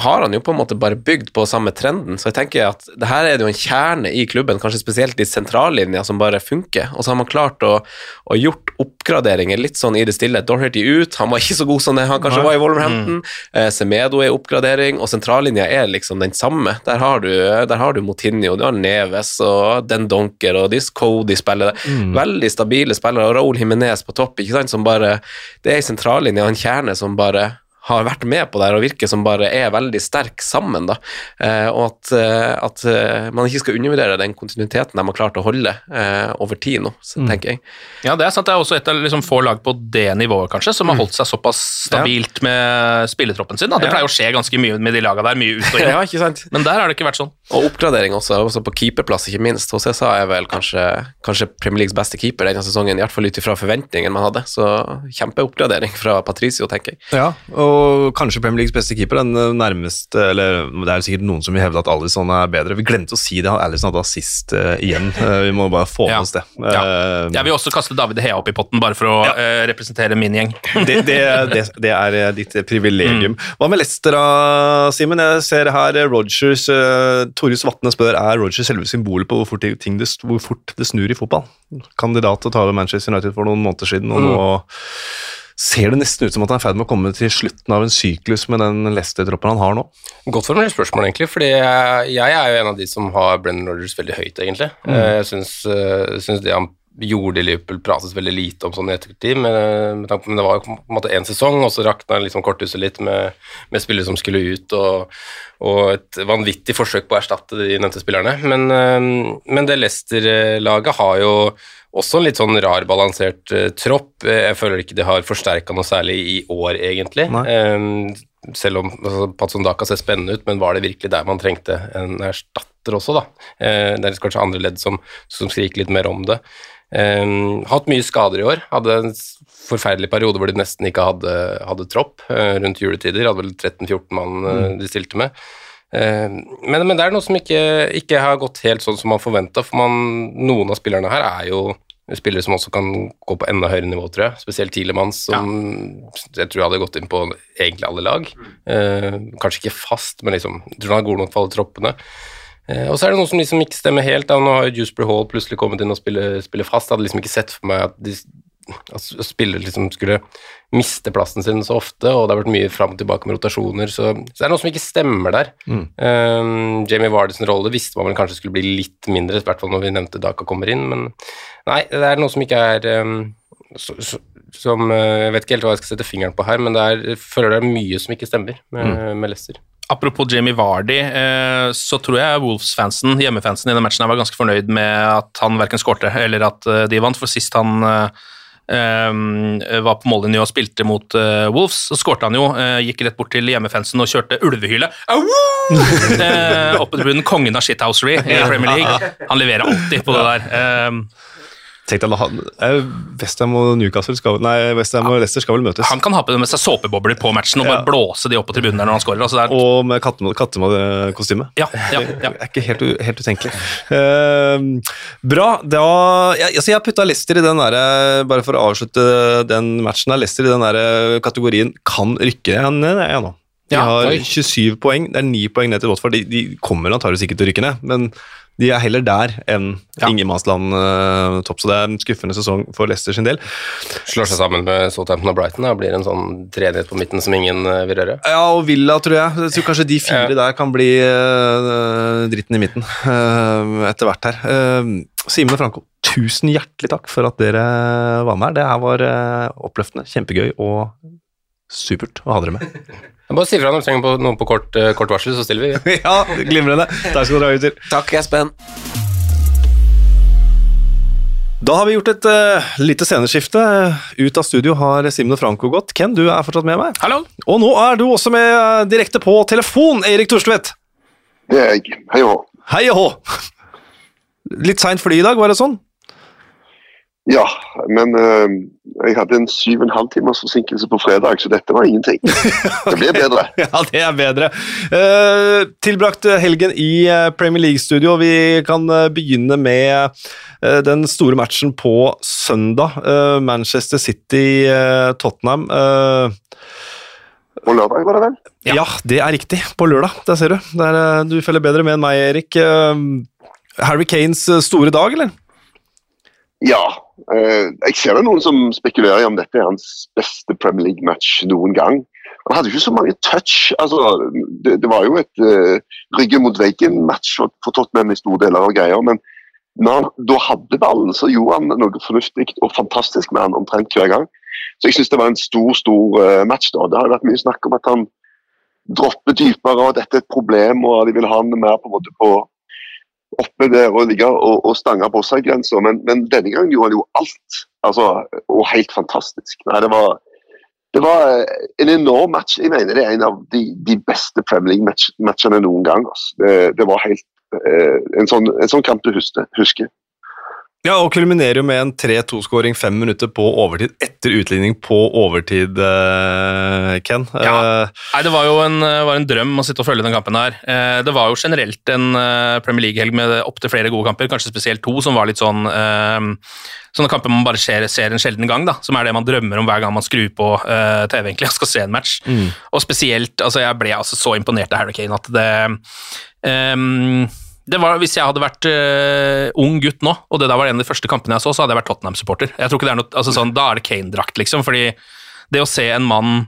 har han jo på en måte bare bygd på samme trenden, så jeg tenker at det her er det jo en kjerne i klubben, kanskje spesielt i sentrallinja, som bare funker. Og så har man klart å, å gjort oppgraderinger litt sånn i det stille. Doherty ut, han var ikke så god som det han kanskje var i Wolverhampton. Eh, Semedo er oppgradering, og sentrallinja er liksom den samme. Der har du, der har du Motinho, du har Neves og Den Donker og Cody spiller det. Veldig stabile spillere, og Raúl Jimenez på topp, ikke sant, som bare Det er ei sentrallinje, en kjerne som bare har vært med på det her og virker som bare er veldig sterk sammen. da, eh, Og at, eh, at eh, man ikke skal undervurdere den kontinuiteten de har klart å holde eh, over tid nå, så tenker jeg. Ja, det er sant. Det er også et av liksom få lag på det nivået, kanskje, som har holdt seg såpass stabilt med spilletroppen sin. Da. Det Ja. pleier å skje ganske mye med de lagene der, mye ut og inn. Ja, ikke sant? Men der har det ikke vært sånn. Og oppgradering også, også på keeperplass, ikke minst. HCSA er vel kanskje, kanskje Premier Leagues beste keeper denne sesongen, i hvert fall ut ifra forventningene man hadde. Så kjempeoppgradering fra Patricio, tenker jeg. Ja, og kanskje Premier Leagues beste keeper. Den nærmeste Eller det er sikkert noen som vil hevde at Alison er bedre. Vi glemte å si det. Alison hadde assist uh, igjen. Uh, vi må bare få med Ja. oss det. Ja. Eh, Jeg vil også kaste David Hea opp i potten, bare for å eh, representere min gjeng. det, det, det, det er eh, ditt privilegium. Hva med Leicester, Simen? Jeg ser her eh, Rogers uh, Torjus Vatne spør er Rogers selve symbolet på hvor fort, det- ting det, hvor fort det snur i fotball. Kandidat til å ta over Manchester United for noen måneder siden, og nå ser det nesten ut som at han er i ferd med å komme til slutten av en syklus med den Leicester-troppen han har nå. Godt formulert spørsmål, egentlig, fordi jeg, jeg er jo en av de som har Brennan Rogers veldig høyt, egentlig. Mm. Jeg syns, eh, syns det han gjorde Liverpool, prates veldig lite om sånn i ettertid, men, på, men det var jo på en måte én sesong, og så rakna liksom korthuset litt med, med spillere som skulle ut, og, og, et vanvittig forsøk på å erstatte de nevnte spillerne. Men, eh, men det Leicester-laget har jo også en litt sånn rar, balansert uh, tropp. Jeg føler ikke de har forsterka noe særlig i år, egentlig. Um, selv om altså, Patson Daka ser spennende ut, men var det virkelig der man trengte en erstatter også, da? Uh, det er kanskje andre ledd som, som skriker litt mer om det. Um, hatt mye skader i år. Hadde en forferdelig periode hvor de nesten ikke hadde, hadde tropp uh, rundt juletider. Hadde vel 13-14 mann uh, de stilte med. Uh, men, men, det er noe som ikke, ikke har gått helt sånn som man forventa, for man, noen av spillerne her er jo spillere som også kan gå på enda høyere nivå, tror jeg. Spesielt Tilemanns, som ja. jeg tror hadde gått inn på egentlig alle lag. kanskje ikke fast, men liksom, jeg tror han er god nok for alle troppene. Eh, og så er det noe som liksom ikke stemmer helt. Da. Nå har Jusper Hall plutselig kommet inn og spiller, spiller fast. Jeg hadde liksom ikke sett for meg at, de, at spillere liksom skulle miste plassen sin så ofte, og det har vært mye fram og tilbake med rotasjoner, så, så det er noe som ikke stemmer der. Mm. Um, Jamie Vardys rolle visste man vel kanskje skulle bli litt mindre, i hvert fall når vi nevnte Daka kommer inn, men nei, det er noe som ikke er um, så, så, som eh, Jeg vet ikke helt hva jeg skal sette fingeren på her, men det er, føler det er mye som ikke stemmer med, mm. med Leicester. Apropos Jamie Vardy, eh, så tror jeg Wolves-fansen, hjemmefansen i den matchen var ganske fornøyd med at han verken skårte eller at eh, de vant, for sist han Um, var på mållinja og spilte mot Wolves, så skårte han jo. Gikk rett bort til hjemmefansen og kjørte ulvehylet. oppe til bunnen, kongen av shithousery i Premier League. Han leverer alltid på det der. Tenk deg, Westham og Newcastle skal, nei, Westham og Leicester skal vel møtes. Han kan ha med seg såpebobler på matchen og bare ja. blåse de opp på tribunen når han scorer. Altså og med kattekostyme. Ja, ja, ja. Det er ikke helt, helt utenkelig. Uh, bra. Da, jeg, altså jeg putta Leicester i den der, bare for å avslutte den matchen, er Leicester i den der kategorien kan rykke ned, jeg nå. De har 27 poeng, det er 9 poeng ned til Watford. De, de kommer antakeligvis ikke til å rykke ned, men de er heller der enn ja. ingenmannsland uh, topp, så det er en skuffende sesong for Leicester sin del. Slår seg sammen med Southampton og Brighton, og blir en sånn treenighet på midten som ingen uh, vil røre? Ja, og Villa, tror jeg. Jeg tror kanskje de fire ja. der kan bli uh, dritten i midten etter hvert her. Simen og Franco, tusen hjertelig takk for at dere var med her. Det her var oppløftende, kjempegøy og supert å ha dere med. Bare si fra når du trenger noen på kort, uh, kort, varsel, så stiller vi. ja, glimrende. Takk skal dere ha, gutter. Takk, Espen. Da har vi gjort et uh, lite sceneskifte. Ut av studio har Simen og Franco gått. Ken, du er fortsatt med meg. Hallo. Og nå er du også med uh, direkte på telefon, Erik Torstvedt. Det er jeg. Hei og hå. Hei og hå. Litt seint fly i dag, var det sånn? Ja, men øh, jeg hadde en syv og en halv timers forsinkelse på fredag, så dette var ingenting. Det blir bedre. ja, det er bedre. Uh, tilbrakt helgen i eh, Premier League-studio. Vi kan begynne med uh, den store matchen på søndag. Manchester City-Tottenham. på lørdag, var det vel? Ja. ja. det er riktig. På lørdag. Der ser du. Der, du følger bedre med enn meg, Erik. Harry Kanes store dag, eller? Ja. Eh, jeg ser det noen som spekulerer i om dette er hans beste Premier League-match noen gang. Han hadde ikke så mange touch. altså Det, det var jo et uh, ryggen mot veggen-match for, Tottenham i store deler av greier. men når han da hadde ballen, så gjorde han noe fornuftig og fantastisk med han omtrent hver gang. Så jeg syns det var en stor stor uh, match. da. Det har vært mye snakk om at han dropper dypere, og dette er et problem, og de vil ha han mer på en måte på oppe der og ligge og, og stange på seg grensa, men, men, denne gangen gjorde han jo alt. Altså, og helt fantastisk. Nei, det var, det var en enorm match. Jeg mener det er en av de, de beste Premier League-matchene noen gang. Altså. Det, det, var helt eh, en, sånn, en sånn kamp du husker. Ja, og kulminerer jo med en 3-2-skåring fem minutter på overtid etter utligning på overtid, uh, Ken. Ja. Uh, Nei, det var jo en, eh, var en, drøm å sitte og følge den kampen her. Det var jo generelt en Premier League-helg med opptil flere gode kamper, kanskje spesielt to, som var litt sånn Sånne kamper man bare ser, ser, en sjelden gang, da, som er det man drømmer om hver gang man skrur på TV egentlig og skal se en match. Mm. Og spesielt, altså Jeg ble altså så imponert av Harry Kane at det um, det var, Hvis jeg hadde vært uh, ung gutt nå, og det der var en av de første kampene jeg så, så hadde jeg vært Tottenham-supporter. Jeg tror ikke det er noe, altså sånn, Da er det Kane-drakt, liksom. fordi det å se en mann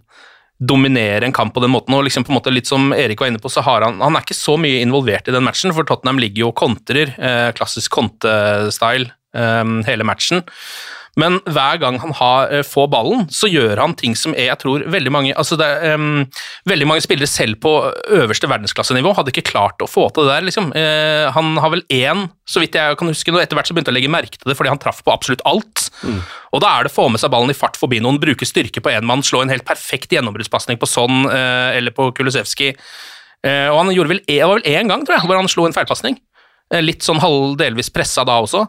dominere en kamp på den måten. og liksom på en måte Litt som Erik var inne på, så har han han er ikke så mye involvert i den matchen, for Tottenham ligger jo og kontrer, Uh, klassisk kontestyle, um, hele matchen. Men hver gang han har, eh, får ballen, så gjør han ting som jeg tror veldig mange altså det, um, veldig mange spillere selv på øverste verdensklassenivå hadde ikke klart å få til det der. Liksom. Uh, han har vel én, så vidt jeg kan huske, og etter hvert så begynte jeg å legge merke til det fordi han traff på absolutt alt. Mm. Og da er det å få med seg ballen i fart forbi noen, bruke styrke på én mann, slå en helt perfekt gjennombruddspasning på sånn uh, eller på Kulusevski. Uh, og han gjorde vel, det var vel én gang, tror jeg, hvor han slo en feilpasning. Litt sånn halv delvis pressa da også.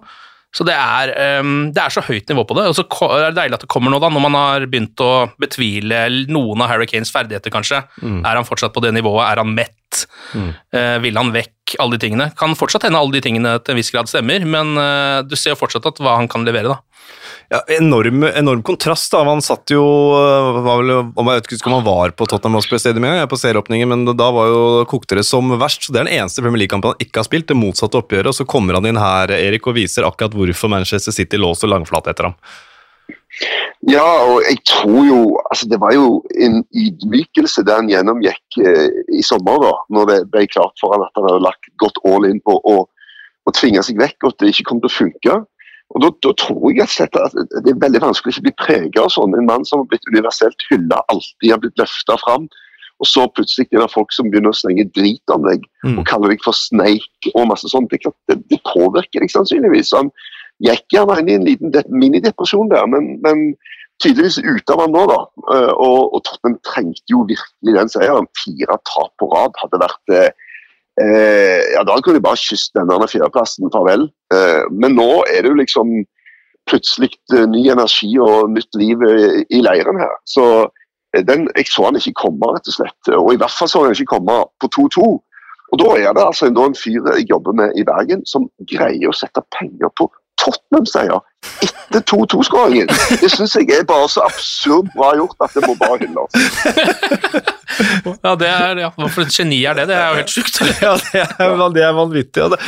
Så det er, um, det er, så høyt nivå på det. Og så er det deilig at det kommer nå, da, når man har begynt å betvile noen av Harry Kanes ferdigheter, kanskje. Mm. Er han fortsatt på det nivået? Er han mett? Mm. Uh, vil han vekk? Alle de tingene. Kan fortsatt hende alle de tingene til en viss grad stemmer, men uh, du ser jo fortsatt at hva han kan levere, da. Ja, enorm, enorm, kontrast. da, Han satt jo eh, var vel, om Jeg vet ikke om han var på Tottenham Hotspur Stadium engang, på serieåpningen, men da var jo kokte det som verst. så Det er den eneste Premier League-kampen han ikke har spilt, det motsatte oppgjøret. og Så kommer han inn her Erik, og viser akkurat hvorfor Manchester City lå så langflate etter ham. Ja, og jeg tror jo altså Det var jo en ydmykelse det han gjennomgikk eh, i sommer, da, når det ble klart for han at han hadde lagt godt all in på å tvinge seg vekk, og at det ikke kom til å funke. Og da, da, tror jeg at det er veldig vanskelig å ikke bli preget av sånn. En mann som har blitt universelt hylla, alltid har blitt løfta fram. Og så plutselig er det folk som begynner å slenge drit om deg mm. og kaller deg for sneik og masse sånt. Det, det, det påvirker deg sannsynligvis. Han gikk gjerne inn i en liten minidepresjon der, men, men tydeligvis ute av han nå, da. Eh, og, og Tottenham trengte jo virkelig den seieren. Fire tap på rad hadde vært eh, Eh, ja, Da kunne de bare kysset denne fjerdeplassen farvel. Eh, men nå er det jo liksom plutselig eh, ny energi og nytt liv i, i leiren her. Så eh, den, jeg så han ikke komme, rett og slett. Og i hvert fall så han ikke komme på 2-2. Og da er det altså en, en fyr jeg jobber med i Bergen som greier å sette penger på Tottenham-seier etter 2-2-skåringen. Det syns jeg er bare så absurd bra gjort at det må bare hylles. ja, det er, ja, for et geni er det? Det er jo helt sjukt. ja, det er, det er vanvittig. Ja, det,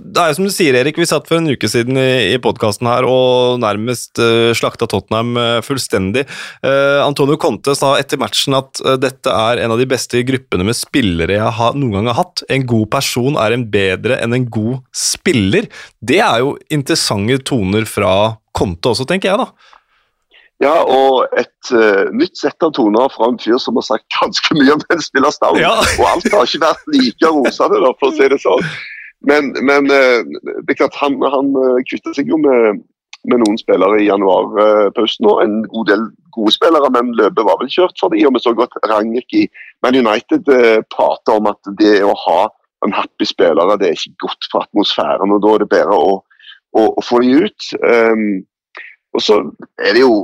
det, er jo som du sier, Erik, vi satt for en uke siden i, i podkasten her og nærmest uh, slakta Tottenham uh, fullstendig. Uh, Antonio Conte sa etter matchen at uh, dette er en av de beste gruppene med spillere jeg har, noen gang har hatt. En god person er en bedre enn en god spiller. Det er jo interessante toner fra Konte også, tenker jeg, da. Ja, og et uh, nytt sett av toner fra en fyr som har sagt ganske mye om den spillerstanden. Ja. og alt har ikke vært like rosende, for å si det sånn. Men, men uh, det er klart, han, han uh, kvitter seg jo med, med noen spillere i januarpausen, og en god del gode spillere, men løpet var vel kjørt for dem. Og vi så godt Ragnhild i Man United uh, prate om at det å ha en happy spillere, det er ikke godt for atmosfæren, og da er det bedre å, å, og få de ut. Um, og så er det jo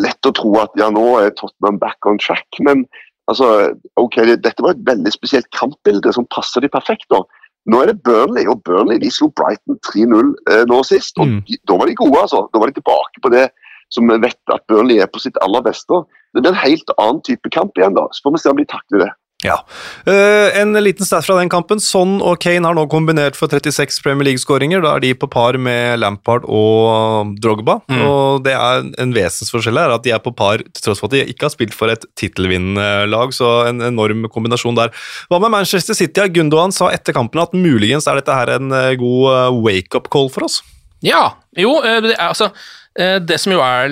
lett å tro at ja, nå er Tottenham back on track, men altså, ok, dette var et veldig spesielt kampbilde som passer de perfekt. da. Nå er det Burnley, og Burnley de slo Brighton 3-0 eh, nå sist. og mm. de, Da var de gode, altså. Da var de tilbake på det som vi vet at Burnley er på sitt aller beste. Det er en helt annen type kamp igjen, da. Så får vi se om de takler det. Ja. Uh, en liten stat fra den kampen. Son og Kane har nå kombinert for 36 Premier League-skåringer. Da er de på par med Lampard og Drogba. Mm. Og det er en vesensforskjell her, at de er på par til tross for at de ikke har spilt for et tittelvinnende lag. Så en enorm kombinasjon der. Hva med Manchester City? Gundogan sa etter kampen at muligens er dette her en eh, god eh, wake-up call for oss. Ja, jo, det altså Eh, det som jo er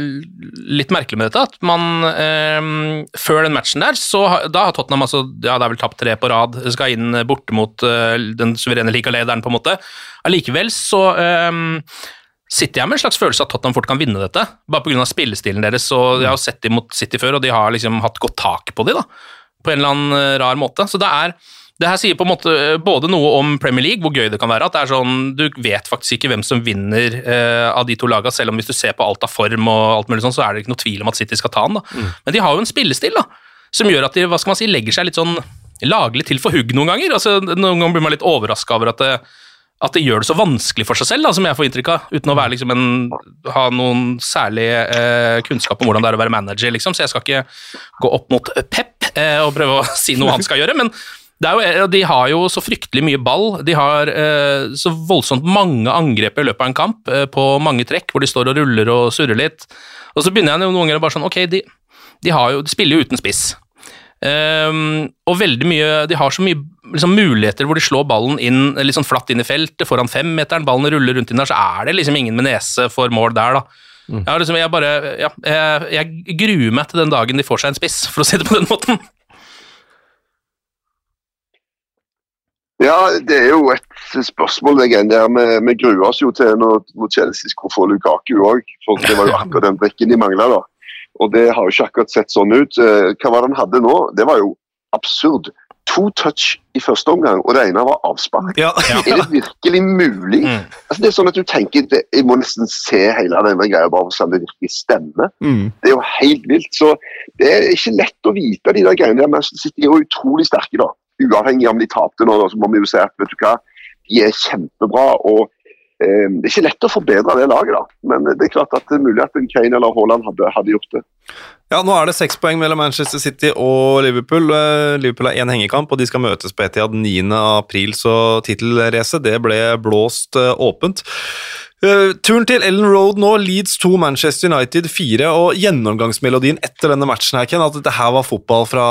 litt merkelig med dette, at man eh, før den matchen der, så da har Tottenham altså, ja, det er vel tapt tre på rad, skal inn borte mot eh, den suverene ligalederen, på en måte. Allikevel så eh, sitter jeg med en slags følelse at Tottenham fort kan vinne dette, bare pga. spillestilen deres. og Jeg har sett dem mot City før, og de har liksom hatt godt tak på dem, da, på en eller annen eh, rar måte. Så det er det her sier på en måte eh, både noe om Premier League, hvor gøy det kan være. at det er sånn, Du vet faktisk ikke hvem som vinner eh, av de to lagene, selv om hvis du ser på alt av form, og alt mulig sånn, så er det ikke noe tvil om at City skal ta den. da. Mm. Men de har jo en spillestil da, som gjør at de hva skal man si, legger seg litt sånn laglig til for hugg noen ganger. altså Noen ganger blir man litt overraska over at det, at det gjør det så vanskelig for seg selv, da, som jeg får inntrykk av, uten å være, liksom, en, ha noen særlig eh, kunnskap om hvordan det er å være manager. Liksom. Så jeg skal ikke gå opp mot Pep eh, og prøve å si noe han skal gjøre, men jo, de har jo så fryktelig mye ball. De har eh, så voldsomt mange angrep i løpet av en kamp, eh, på mange trekk, hvor de står og ruller og surrer litt. Og så begynner jeg noen ganger bare sånn Ok, de, de, har jo, de spiller jo uten spiss. Um, og veldig mye De har så mye liksom, muligheter hvor de slår ballen inn sånn flatt inn i feltet, foran femmeteren, ballen ruller rundt inn der, så er det liksom ingen med nese for mål der, da. Mm. Jeg, liksom, jeg, bare, ja, jeg, jeg, gruer meg til den dagen de får seg en spiss, for å si det på den måten. Ja, det er jo et spørsmål. Det der. Vi, vi gruer oss jo til når, når Chelsea skulle få Lukaku òg, for det var jo akkurat den brikken de mangla. Og det har jo ikke akkurat sett sånn ut. Eh, hva var det han hadde nå? Det var jo absurd. To touch i første omgang, og det ene var avspark. Ja, ja. Er det virkelig mulig? Mm. Altså, det er sånn at du tenker det, Jeg må nesten se hele denne greia bare for å se om det virkelig stemmer. Mm. Det er jo helt vilt. Så det er ikke lett å vite de der greiene der. men de er jo utrolig sterke, da. Uavhengig om de tapte nå, så må vi jo se at vet du hva, de er kjempebra. og Eh, det er ikke lett å forbedre det laget, da. men det er klart at det er mulig at Kane eller Haaland hadde, hadde, gjort det. Ja, Nå er det seks poeng mellom Manchester City og Liverpool. Eh, Liverpool har én hengekamp, og de skal møtes på Etiad 9.4, så tittelracet ble blåst eh, åpent. Uh, turen til Ellen Road nå, Leeds 2, Manchester United 4, og gjennomgangsmelodien etter denne matchen her, Ken, at dette her var fotball fra,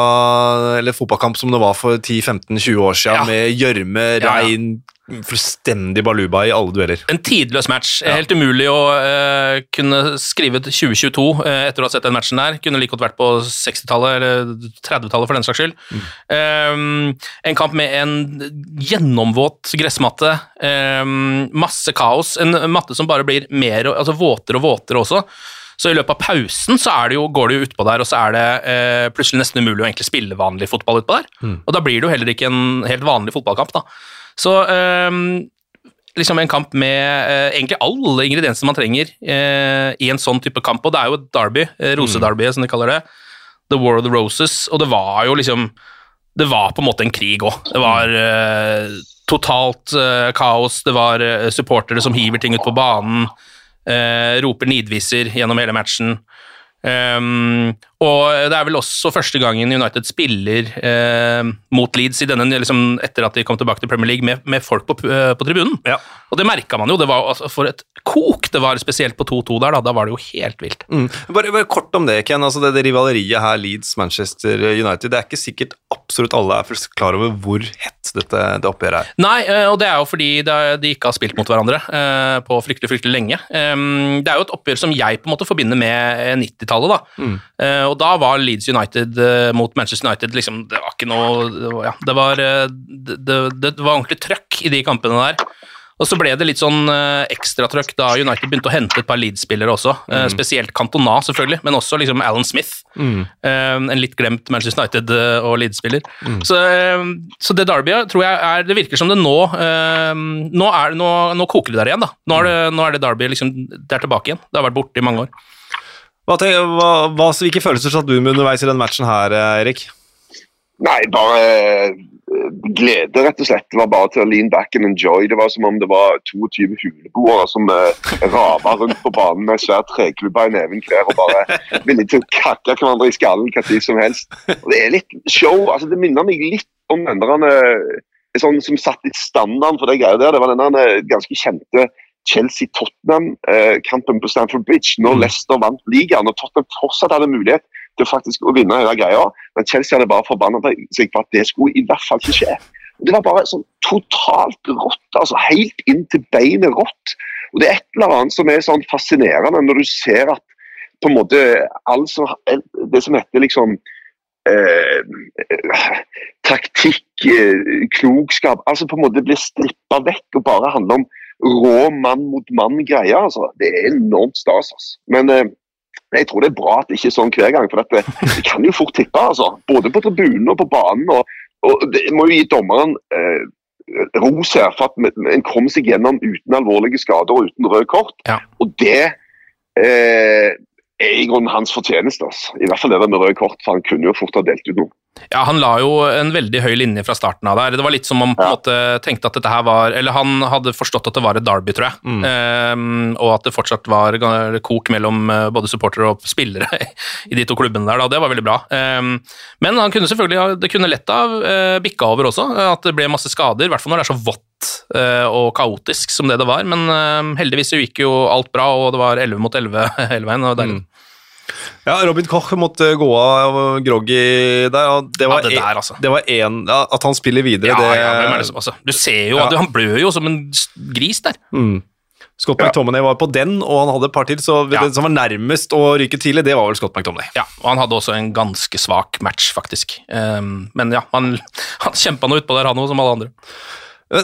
eller fotballkamp som det var for 10-15-20 år siden, ja. med gjørme, regn, ja, ja fullstendig baluba i alle dueller. En tidløs match. Helt umulig å uh, kunne skrive 2022 uh, eh, etter å ha sett den matchen der. Kunne like godt vært på 60-tallet eller 30-tallet for den saks skyld. Mm. Um, en kamp med en gjennomvåt gressmatte. Um, masse kaos. En matte som bare blir mer altså våtere og våtere også. Så i løpet av pausen så det jo, går det jo utpå der, og så er det eh, plutselig nesten umulig å egentlig spille vanlig fotball utpå der. Mm. Og da blir det jo heller ikke en helt vanlig fotballkamp, da. Så um, liksom en kamp med uh, egentlig alle ingrediensene man trenger uh, i en sånn type kamp. Og det er jo et derby, uh, rosedarby som de kaller det. The War of the Roses. Og det var jo liksom Det var på en måte en krig òg. Det var totalt kaos. Det var supportere som hiver ting ut på banen. roper nidviser gjennom hele matchen. Um, og det er vel også første gangen United spiller uh, mot Leeds i denne, liksom, etter at de kom tilbake til Premier League, med, med folk på, uh, på tribunen. Ja. Og det merka man jo. Det var altså, For et kok det var, spesielt på 2-2 der. Da, da var det jo helt vilt. Mm. Bare, bare, kort om det, Ken. Altså, det, det rivaleriet her, Leeds-Manchester United, det er ikke sikkert absolutt alle er klar over hvor hett dette det oppgjøret er. Nei, uh, og det er jo fordi de ikke har spilt mot hverandre på fryktelig, fryktelig lenge. Um, det er jo et oppgjør som jeg på en måte forbinder med 90-tallet, da. Mm. og da var Leeds United uh, mot Manchester United liksom, Det var ikke noe Det var, ja, det var, uh, det, det, var ordentlig trøkk i de kampene der. Og så ble det litt sånn uh, ekstratrøkk da United begynte å hente et par Leeds-spillere også. Uh, mm. Spesielt Cantona, selvfølgelig, men også liksom Alan Smith. Mm. Uh, en litt glemt Manchester United- og Leeds-spiller. Mm. Så, så, det Derbyet tror jeg er Det virker som det nå nå, er, nå, nå, koker det der igjen, da. Nå er det, nå er det Derby liksom, det er tilbake igjen. Det har vært borte i mange år. Hva, hva, hva, hvilke følelser satt du med underveis i den matchen her, eh, Erik? Nei, bare eh, glede, rett og slett. Det var bare til å lean back and enjoy. Det var som om det var 22 huleboere som uh, rava rundt på banen med svær treklubba i neven hver og bare villige til å kakke hverandre i skallen hva tid som helst. Og Det er litt show. altså Det minner meg litt om den der, sånn som satt litt standarden for det greia der. Det var den ganske kjente Chelsea-Tottenham-kampen på Stamford Bridge, når mm. Leicester vant ligaen og Tottenham fortsatt hadde mulighet til å faktisk å vinne hele greia. Men Chelsea hadde bare forbanna seg på at det skulle i hvert fall ikke skje. Det var bare sånn totalt rått. altså Helt inn til beinet rått. Og Det er et eller annet som er sånn fascinerende når du ser at på en måte altså, Det som heter liksom eh, taktikk, eh, klokskap altså på en måte blir strippa vekk og bare handler om rå mann mot mann-greie. altså. Det er enormt stas. altså. Men eh, jeg tror det er bra at det ikke er sånn hver gang. For det, det kan jo fort tippe. altså. Både på tribunen og på banen. og, og Det må jo gi dommeren eh, ros her for at en kom seg gjennom uten alvorlige skader og uten rød kort. Ja. Og det eh, er i grunnen hans fortjeneste. Altså. I hvert fall det med røde kort, for han kunne jo fort ha delt ut noe. Ja, han la jo en veldig høy linje fra starten av der. Det var litt som om han måte, tenkte at dette her var Eller han hadde forstått at det var et derby, tror jeg. Mm. Um, og at det fortsatt var kok mellom eh, både supportere og spillere i de to klubbene der. Da. Det var veldig bra. Um, men han kunne selvfølgelig det kunne lett ha uh, bikka over også. At det ble masse skader. I hvert fall når det er så vått uh, og kaotisk som det det var. Men uh, heldigvis gikk jo alt bra, og det var 11 mot 11 hele veien. og deilig. Mm. Ja, Robin Koch måtte gå av groggy der. og Det var, Ja, det en- der, altså. det var en, ja, At han spiller videre, Ja, det ja, det som, altså, du ser jo Ja. at han blør jo som en gris der. mm. Scott McTominay var på den, og han hadde et par til, så Ja. den som var nærmest å ryke tidlig, det var vel Scott McTominay. Ja, og han hadde også en ganske svak match, faktisk. Um, men ja, han, han kjempa nå utpå der, han òg, som alle andre.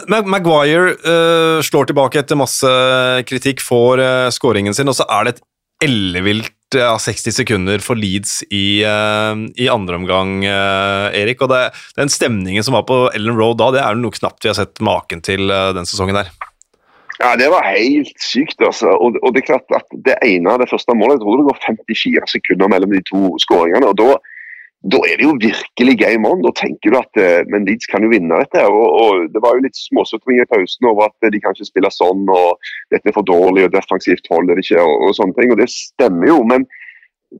Mag- Maguire uh, slår tilbake etter masse kritikk, får uh, skåringen sin, og så er det et ellevilt uh, 60 sekunder for Leeds i, eh, i andre omgang, eh, Erik. Og det, den stemningen som var på Ellen Road da, det er noe knapt vi har sett maken til eh, den sesongen der. Ja, det var helt sykt, altså. Og, og det er klart at det ene, av det første målet, jeg tror det går 54 sekunder mellom de to skåringene. og da, da er det jo virkelig game on. Da tenker du at eh, men Leeds kan jo vinne dette. og, og Det var jo litt småsutring i pausen over at de kan ikke spille sånn, og dette er for dårlig, og defensivt holder det ikke, og, og sånne ting. Og det stemmer jo. men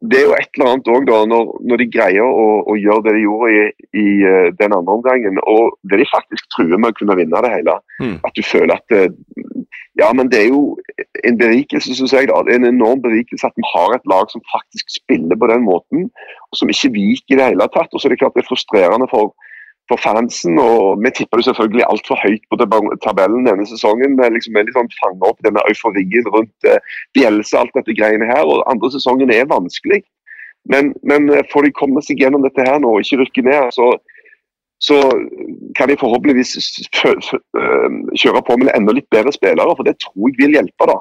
det er jo et eller annet også da, når, når de greier å, å gjøre det de gjorde i, i eh, den andre omgangen, og det de faktisk truer med å kunne vinne det hele. Mm. At du føler at eh, Ja, men det er jo en berikelse, syns jeg. da, Det er en enorm berikelse at vi har et lag som faktisk spiller på den måten, og som ikke viker i det hele tatt. Og så er det klart det er frustrerende for, for fansen. og Vi tipper det selvfølgelig altfor høyt på tabellen denne sesongen. Vi liksom er litt sånn fanget opp denne euforien rundt eh, og alt dette greiene her. og Andre sesongen er vanskelig. Men, men eh, får de komme seg gjennom dette her nå og ikke rykke ned, så, så kan de forhåpentligvis kjøre på med enda litt bedre spillere. For det tror jeg vil hjelpe. da.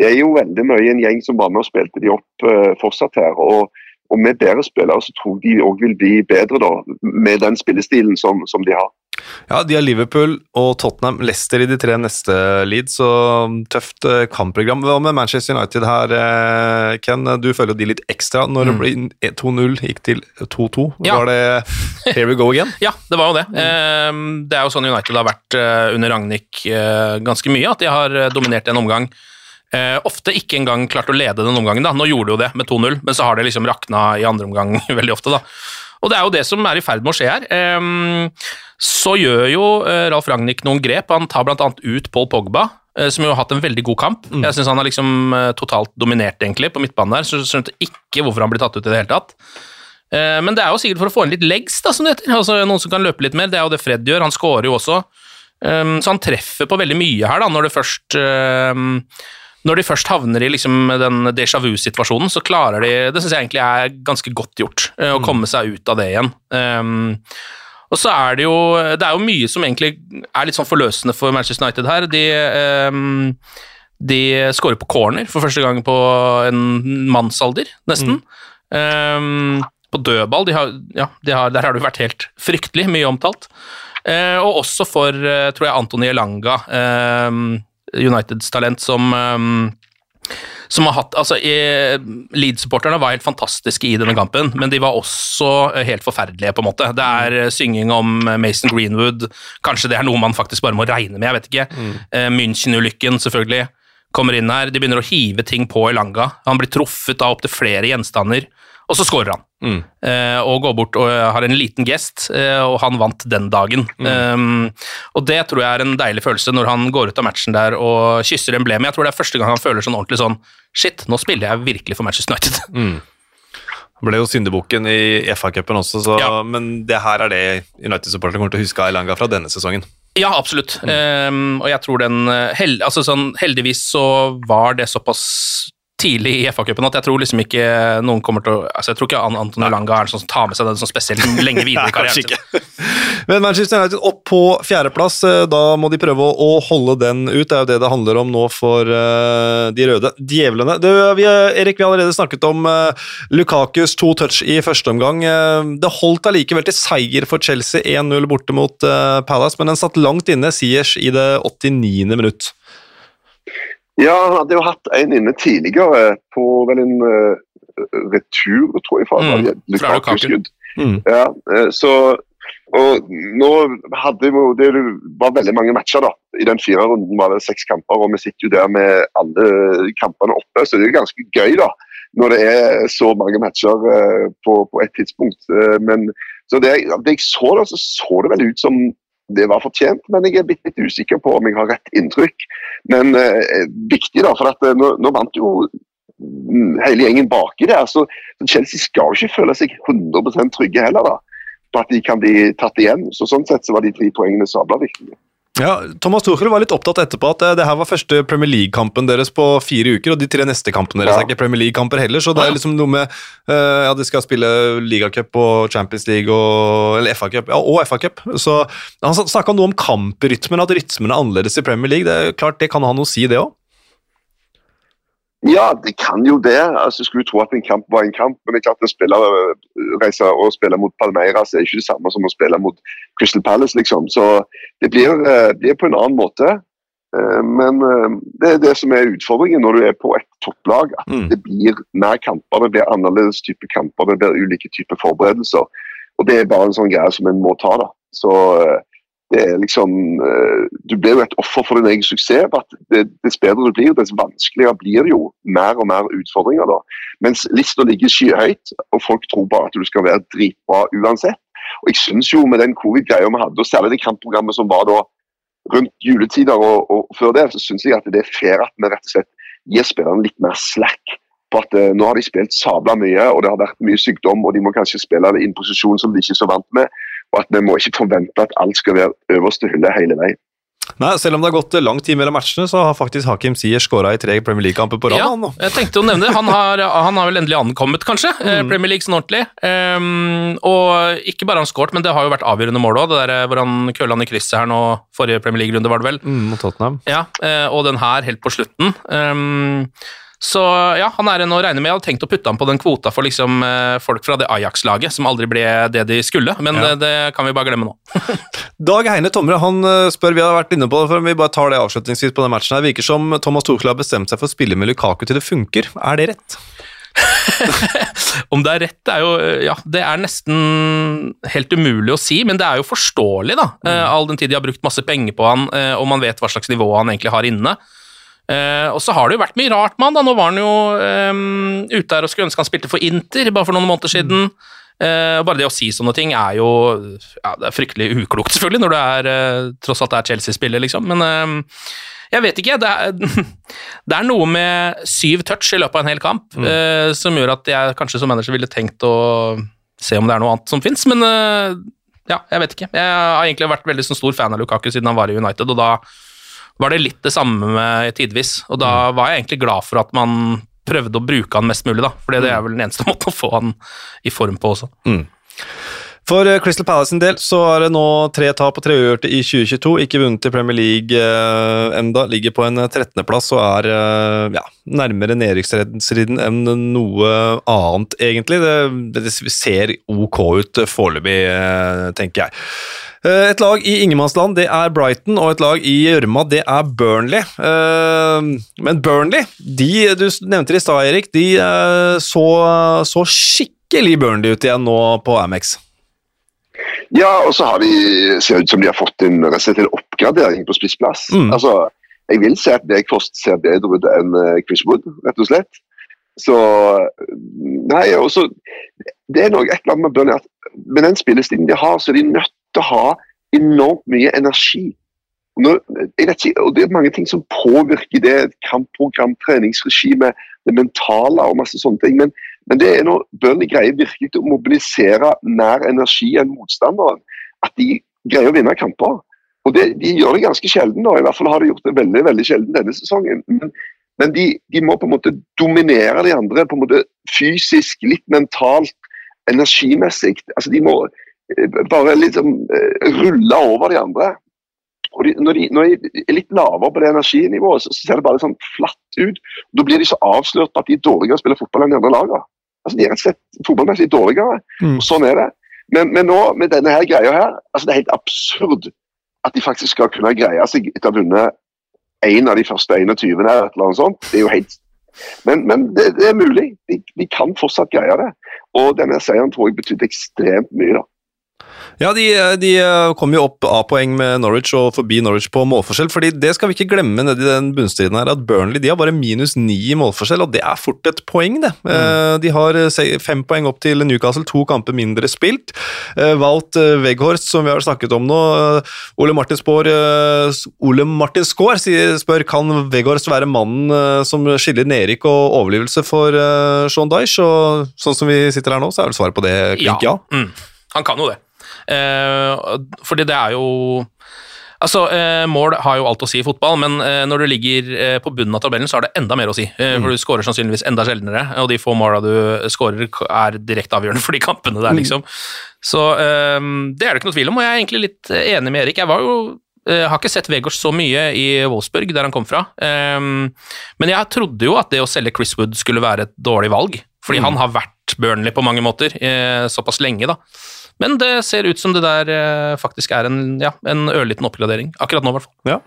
Det er jo veldig mye en gjeng som var med og spilte de opp øh, fortsatt her. og og med bedre spillere så tror jeg de òg vil bli bedre, da, med den spillestilen som, som de har. Ja, de har Liverpool og Tottenham, Leicester i de tre neste lead, så tøft eh, kampprogram. Hva med Manchester United her, eh, Ken? Du følger jo de litt ekstra. Når det ble 2-0, gikk til 2-2. Ja. Var det here we go again? Ja, det var jo det. Mm. Det er jo sånn United har vært under Ragnhild ganske mye, at de har dominert en omgang. Eh, ofte ikke engang klart å lede den omgangen. da. Nå gjorde de jo det med 2-0, men så har det liksom rakna i andre omgang veldig ofte. da. Og det er jo det som er i ferd med å skje her. Eh, så gjør jo eh, Ralf Ragnhild noen grep. Han tar bl.a. ut Paul Pogba, eh, som jo har hatt en veldig god kamp. Jeg syns han har liksom eh, totalt dominert egentlig på midtbanen der, så skjønte ikke hvorfor han blir tatt ut i det hele tatt. Men det er jo sikkert for å få inn litt legs, da, som det heter. Altså, noen som kan løpe litt mer. Det er jo det Fred gjør. Han scorer jo også. Så han treffer på veldig mye her, da, når det først Når de først havner i liksom den déjà vu-situasjonen, så klarer de Det syns jeg egentlig er ganske godt gjort, eh, å komme seg ut av det igjen. Um, og så er det jo Det er jo mye som egentlig er litt sånn forløsende for Manchester United her. De um, de scorer på corner for første gang på en mannsalder, nesten. Um, på dødball, de har, ja, de har, der har det jo vært helt fryktelig mye omtalt. Uh, og også for, uh, tror jeg, Antony Elanga, eh, Uniteds talent, som eh, som har hatt, altså Leeds-supporterne var helt fantastiske i denne kampen, men de var også eh, helt forferdelige, på en måte. Det er eh, synging om eh, Mason Greenwood, kanskje det er noe man faktisk bare må regne med, jeg vet ikke. Eh, München-ulykken, selvfølgelig, kommer inn her. De begynner å hive ting på Elanga. Han blir truffet av opptil flere gjenstander, og så scorer han. Eh, og går bort og eh, har en liten gest, eh, og han vant den dagen. Um, og det tror jeg er en deilig følelse når han går ut av matchen der og kysser emblemet. Jeg tror det er første gang han føler sånn ordentlig sånn Shit, nå spiller jeg virkelig for Manchester United. Ble jo syndebukken i FA-cupen også, så, Ja. men det her er det United-supporterne kommer til å huske Ailanga fra denne sesongen. Ja, absolutt. Um, og jeg tror den hel, altså sånn, Heldigvis så var det såpass tidlig i FA-cupen at jeg tror liksom ikke noen kommer til å altså Jeg tror ikke An- Anton Elanga er en sånn som tar med seg den sånn spesielt lenge videre i karrieren. ikke. Men Manchester United opp på fjerdeplass, eh, da må de prøve å, holde den ut. Det er jo det det handler om nå for eh, de røde djevlene. Det, vi, Erik, vi har allerede snakket om uh, Lukakus to touch i første omgang. Eh, det holdt allikevel til seier for Chelsea 1-0 borte mot eh, Palace, men den satt langt inne, Siers, i det 89. minutt. Ja, han hadde jo hatt en inne tidligere på vel en eh, retur, tror jeg, fra Mm, mm, fra Lukaku. skudd. Mm. Ja, eh, så og nå hadde jo det var veldig mange matcher da. I den fire runden var det seks kamper, og vi sitter jo der med alle kampene oppe. Så det er ganske gøy da, når det er så mange matcher eh, på, på et tidspunkt. Eh, men så det, det jeg så da, så så det vel ut som det var fortjent, men jeg er litt usikker på om jeg har rett inntrykk. Men eh, viktig, da, for at eh, nå, nå vant jo mm, hele gjengen baki der. Så, så Chelsea skal jo ikke føle seg 100 trygge heller da, på at de kan bli tatt igjen. Så Sånn sett så var de tre poengene sabla viktige. Ja, Thomas Tuchel var litt opptatt etterpå at eh, det her var første Premier League-kampen deres på fire uker, og de tre neste kampene deres Ja. er ikke Premier League-kamper heller, så det er liksom noe med uh, Ja, de skal spille ligacup og Champions League og Eller FA-cup, ja, og FA-cup. Så han snakka noe om kamprytmen, at rytmen er annerledes i Premier League. Det er klart, det kan ha noe å si, det òg. Ja, det kan jo det. Altså, skulle tro at en kamp var en kamp, men det er klart å spille, reise og spille mot Palmeiras er ikke det samme som å spille mot Crystal Palace, liksom. Så det blir, eh, blir på en annen måte. Eh, Men eh, det er det som er utfordringen når du er på et topplag. At Mm. det blir mer kamper, det blir annerledes type kamper, det blir ulike typer forberedelser. Og det er bare en sånn greie som en må ta. da. Så eh, det er liksom eh, Du blir jo et offer for din egen suksess. at Dess bedre du blir, dess vanskeligere blir det jo mer og mer utfordringer. da. Mens lista ligger skyhøyt, og folk tror bare at du skal være dritbra uansett. Og jeg synes jo med den covid-greia vi hadde, og særlig det kampprogrammet som var da rundt juletider og, og før det, så syns jeg at det er fair at vi rett og slett gir spillerne litt mer slack. på at eh, Nå har de spilt sabla mye, og det har vært mye sykdom, og de må kanskje spille i en posisjon som de ikke er så vant med. Og at vi må ikke forvente at alt skal være øverste hylle hele veien. Nei, selv om det har gått lang tid mellom matchene, så har faktisk Hakim Sier skåra i tre Premier League-kamper på rad. Ja, jeg tenkte å nevne det. Han har, han har vel endelig ankommet, kanskje, eh, Mm. Premier League sånn ordentlig. Um, og ikke bare har han skåret, men det har jo vært avgjørende mål òg. Hvor han køla han i krysset her nå, forrige Premier League-runde, var det vel. Mm, mot Tottenham. Ja, eh, og den her helt på slutten. Ehm, så ja, han er en å regne med. Jeg hadde tenkt å putte ham på den kvota for liksom, eh, folk fra det Ajax-laget, som aldri ble det de skulle, men Ja. det, det kan vi bare glemme nå. Dag Heine Tomre han eh, spør, vi har vært inne på det, for vi bare tar det avslutningsvis på den matchen her. Virker som Thomas Tuchel har bestemt seg for å spille med Lukaku til det funker. Er det rett? Om det er rett, det er jo Ja, det er nesten helt umulig å si, men det er jo forståelig, da. Mm. all den tid de har brukt masse penger på han, eh, og man vet hva slags nivå han egentlig har inne. Eh, og så har det jo vært mye rart med han, da. Nå var han jo um, ute her og skulle ønske han spilte for Inter bare for noen måneder siden. Uh, og bare det å si sånne ting er jo ja, det er fryktelig uklokt, selvfølgelig, når du er, uh, tross alt er Chelsea-spiller, liksom. Men jeg vet ikke. Det er, det er noe med syv touch i løpet av en hel kamp eh, som gjør at jeg kanskje som manager ville tenkt å se om det er noe annet som fins, men ja, jeg vet ikke. Jeg har egentlig vært veldig sånn stor fan av Lukaku siden han var i United, og da var det litt det samme med tidvis. Og da var jeg egentlig glad for at man prøvde å bruke han mest mulig, da. For det er vel den eneste måten å få han i form på også. For eh, Crystal Palace sin del så er det nå tre tap og tre uavgjorte i 2022. Ikke vunnet i Premier League eh, enda. Ligger på en 13.-plass og er eh, ja, nærmere nedrykksstriden enn noe annet, egentlig. Det, det ser ok ut foreløpig, eh, tenker jeg. Eh, Et lag i ingenmannsland det er Brighton, og et lag i gjørma det er Burnley. Eh, Men Burnley, de du nevnte det i stad, Erik, de eh, så, så skikkelig Burnley ut igjen nå på Amex. Ja, og så har de, ser ut som de har fått en, en oppgradering på spissplass. Mm. Altså, jeg vil si at Weghorst ser bedre ut enn eh, Chris Wood, rett og slett. Så Nei, og så Det er noe et eller annet med Burnley at med den spillestilen de har, så er de nødt til å ha enormt mye energi. Når, jeg vet ikke, og Det er mange ting som påvirker det. Kampprogram, treningsregime, det mentale og masse sånne ting. Men, men det er når bøndene greier virkelig å mobilisere mer energi enn motstanderen, at de greier å vinne kamper. Og det, De gjør det ganske sjelden, da. i hvert fall har de gjort det veldig veldig sjelden denne sesongen. Men, men de, de må på en måte dominere de andre på en måte fysisk, litt mentalt, energimessig. Altså De må eh, bare liksom eh, rulle over de andre. Og de, når, de, når de er litt lavere på det energinivået, så, ser det bare sånn flatt ut. Da blir de så avslørt på at de er dårligere til å spille fotball enn de andre lagene. Altså, de er rett og slett fotballmessig dårligere. Mm. og Sånn er det. Men, men nå, med denne her greia her, altså det er helt absurd at de faktisk skal kunne greie seg etter å ha vunnet en av de første 21 her, et eller annet sånt. Det er jo helt Men, men det, det er mulig. De, de kan fortsatt greie det. Og denne seieren tror jeg betydde ekstremt mye. da. Ja, de, de kom jo opp A-poeng med Norwich og forbi Norwich på målforskjell. fordi det skal vi ikke glemme nedi den bunnstriden her, at Burnley de har bare minus ni i målforskjell, og det er fort et poeng, det. Mm. De har fem poeng opp til Newcastle, to kamper mindre spilt. Walt Weghorst, som vi har snakket om nå, Ole Martin Spår Ole Martin Skaar spør kan Weghorst være mannen som skiller nedrykk og overlevelse for Sean Dyche, og sånn som vi sitter her nå, så er vel svaret på det klink ja. ja. Mm. Han kan jo det. Eh, fordi det er jo Altså, eh, Mål har jo alt å si i fotball, men eh, når du ligger på bunnen av tabellen, så har det enda mer å si. For du skårer sannsynligvis enda sjeldnere, og de få måla du skårer, er direkte avgjørende for de kampene der, liksom. Så det er det ikke noe tvil om, og jeg er egentlig litt enig med Erik. Jeg var jo har ikke sett Vegårs så mye i Wolfsburg, der han kom fra. men jeg trodde jo at det å selge Chris Wood skulle være et dårlig valg, fordi mm. han har vært Burnley på mange måter, såpass lenge, da. Men det ser ut som det der eh, faktisk er en, ja, en ørliten oppgradering. Akkurat nå, i hvert fall. Ja.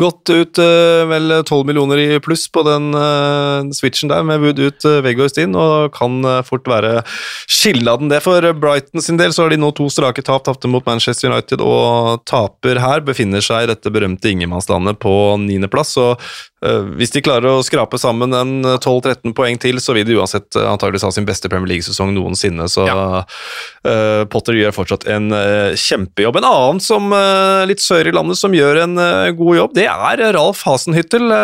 Gått ut uh, vel 12 millioner i pluss på den uh, switchen der, med Wood ut, Veggård inn, og kan fort være skilnaden det. For Brighton sin del så har de nå to strake tap, tapte mot Manchester United og taper her. Befinner seg i dette berømte ingenmannslandet på niendeplass. Og Eh, hvis de klarer å skrape sammen en 12-13 poeng til, så vil de uansett eh, antageligvis ha sin beste Premier League-sesong noensinne. Så ja. Potter gjør fortsatt en kjempejobb. En annen som litt sør i landet som gjør en god jobb, det er Ralf Hasenhyttel,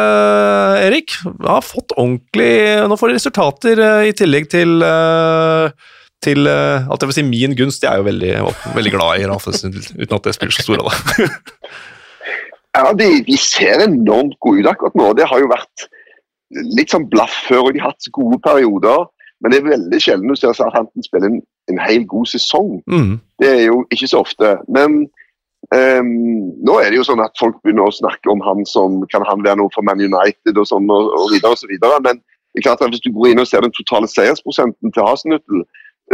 Erik. Har fått ordentlig Nå får de resultater i tillegg til til alt jeg vil si min gunst. Jeg er jo veldig, veldig glad i Ralf uten at det spiller så stor rolle. Ja, de, de, ser enormt gode ut akkurat nå. Det har jo vært litt sånn blaff før, og de har hatt gode perioder. Men det er veldig sjelden du ser Southampton spille en, en hel god sesong. Mm. Det er jo ikke så ofte. Men um, nå er det jo sånn at folk begynner å snakke om han som kan han være noe for Man United og sånn og, og videre og så videre. Men det er klart at hvis du går inn og ser den totale seiersprosenten til Hasenhüttel,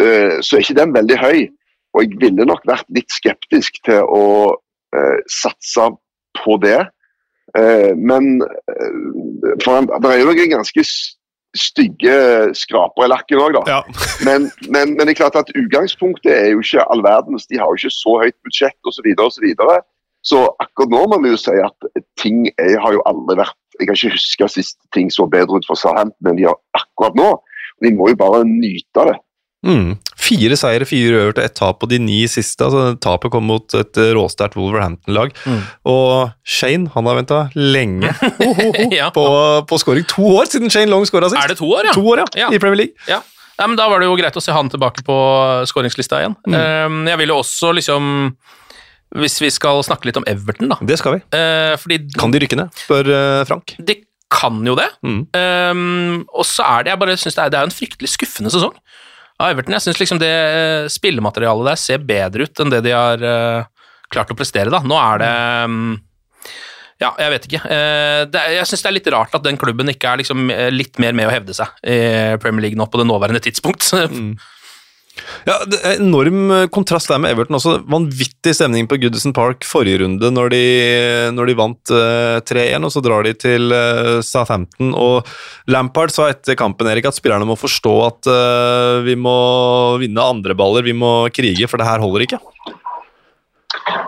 uh, så er ikke den veldig høy. Og jeg ville nok vært litt skeptisk til å uh, satse på det. Eh, men eh, for det er jo noen ganske stygge skraper i lakken òg, da. Ja. men, men, men, det er klart at utgangspunktet er jo ikke all verdens. De har jo ikke så høyt budsjett osv. Så, så, videre, så akkurat nå må vi jo si at ting er, har jo aldri vært Jeg kan ikke huske sist ting så bedre ut for Southampton enn de har akkurat nå. De må jo bare nyte det. Mm. Fire seire, fire øver til ett tap på de ni siste. altså Tapet kom mot et råsterkt Wolverhampton-lag. Mm. Og Shane han har venta lenge ja. på, på scoring. To år siden Shane Long scora sist! Er det to år, ja? To år, ja, ja. I Premier League. Ja. ja. men Da var det jo greit å se han tilbake på skåringslista igjen. Mm. Um, jeg vil jo også liksom Hvis vi skal snakke litt om Everton, da. Det skal vi. Uh, fordi, kan de rykke ned, spør uh, Frank. De kan jo det. Mm. Um, og så er det jeg bare synes det er, det er en fryktelig skuffende sesong av Everton. Jeg syns liksom det eh, spillematerialet der ser bedre ut enn det de har uh, klart å prestere. da. Nå er det um, ja, jeg vet ikke. Det, jeg syns det er litt rart at den klubben ikke er liksom litt mer med å hevde seg i Premier League nå på det nåværende tidspunkt. Mm. Ja, det er Enorm kontrast der med Everton også. Vanvittig stemning på Goodison Park forrige runde når de, når de vant uh, eh, 3-1, og så drar de til uh, Southampton. Og Lampard sa etter kampen Erik, at spillerne må forstå at uh, vi må vinne andre baller, vi må krige, for det her holder ikke.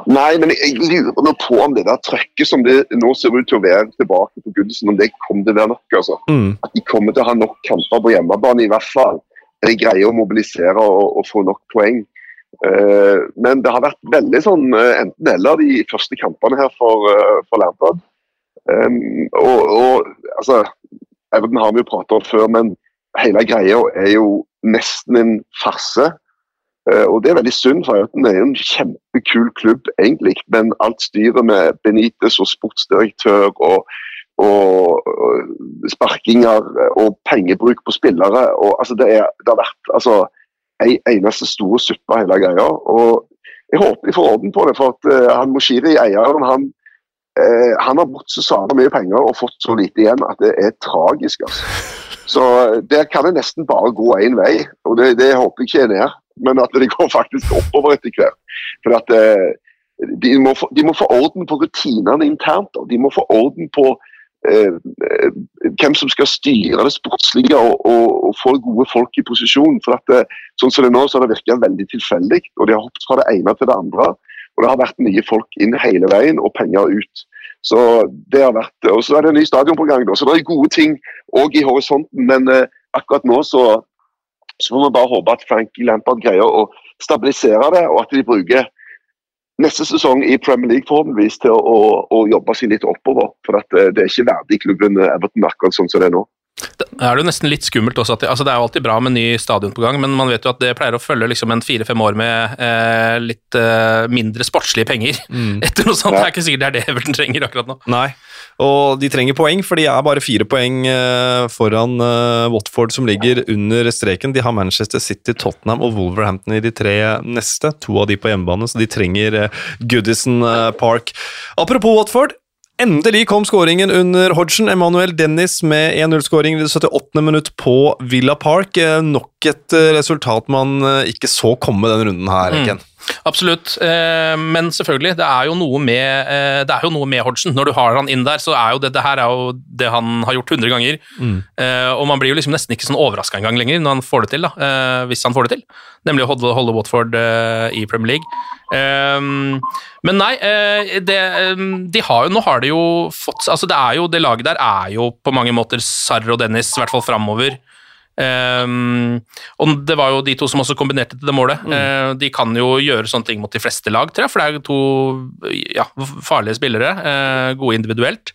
Nei, men jeg lurer nå på om det der trøkket som det nå ser ut til å være tilbake på Goodison, om det kommer til å være nok. altså. Mm. At de kommer til å ha nok kamper på hjemmebane, i hvert fall de greier å mobilisere og, og få nok poeng. Uh, men det har vært veldig sånn uh, enten-eller de første kampene her for, uh, for Lampard. Um, og, og, altså, Everton har vi jo pratet om før, men hele greia er jo nesten en farse. og det er veldig synd, for Everton er jo en kjempekul klubb, egentlig. Men alt styret med Benitez og sportsdirektør og og, sparkinger og pengebruk på spillere. Og, altså, det, er, det, har vært altså, ei eneste store suppe, hele greia. Og jeg håper de får orden på det, for at uh, han Moshiri, eieren, han, uh, han har brukt så savnet mye penger og fått så lite igjen at det er tragisk. altså. Så der kan det nesten bare gå én vei, og det, det, håper jeg ikke er ned. Men at det går faktisk oppover etter hvert. For at uh, de må, få, de må, få, orden på rutinene internt. og De må få orden på eh, eh, hvem som skal styre det sportslige og, og, og få gode folk i posisjon. For det, sånn som det nå, så har det virka veldig tilfeldig. og De har hoppet fra det ene til det andre. Og det har vært nye folk inn hele veien og penger ut. Så det har vært, og så er det en ny stadion på gang, da. så det er gode ting òg i horisonten. Men eh, akkurat nå så, så får vi bare håpe at Frank Lampard greier å stabilisere det, og at de bruker neste sesong i Premier League forhåpentligvis til å, å, jobbe seg litt oppover. For at det, det er ikke verdig klubben Everton akkurat sånn som det er nå. Det er det jo nesten litt skummelt også. At det, altså det er jo alltid bra med ny stadion på gang, men man vet jo at det pleier å følge liksom en fire-fem år med eh, litt eh, mindre sportslige penger Mm. etter noe sånt. Det er ikke sikkert det er det Everton trenger akkurat nå. Nei, og de trenger poeng, for de er bare fire poeng eh, foran eh, Watford, som ligger under streken. De har Manchester City, Tottenham og Wolverhampton i de tre neste. To av de på hjemmebane, så de trenger eh, Goodison eh, Park. Apropos Watford. Endelig kom skåringen under Hodgson. Emmanuel Dennis med 1-0-skåring i det 78. minutt på Villa Park. Eh, Nok et eh, resultat man eh, ikke så komme denne runden her, Mm. Absolutt, eh, men selvfølgelig, det er jo noe med, eh, det er jo noe med Hodgson. Når du har han inn der, så er jo det, det her er jo det han har gjort 100 ganger. Mm. og man blir jo liksom nesten ikke sånn overraska engang lenger når han får det til, da, eh, hvis han får det til. Nemlig å holde, Watford eh, i Premier League. Eh, men nei, eh, det, eh, de har jo, nå har de jo fått altså Det er jo, det laget der er jo på mange måter Sarr og Dennis, i hvert fall framover. Um, og det var jo de to som også kombinerte til det målet. Eh, de kan jo gjøre sånne ting mot de fleste lag, tror jeg, for det er jo to ja, farlige spillere. Uh, gode individuelt.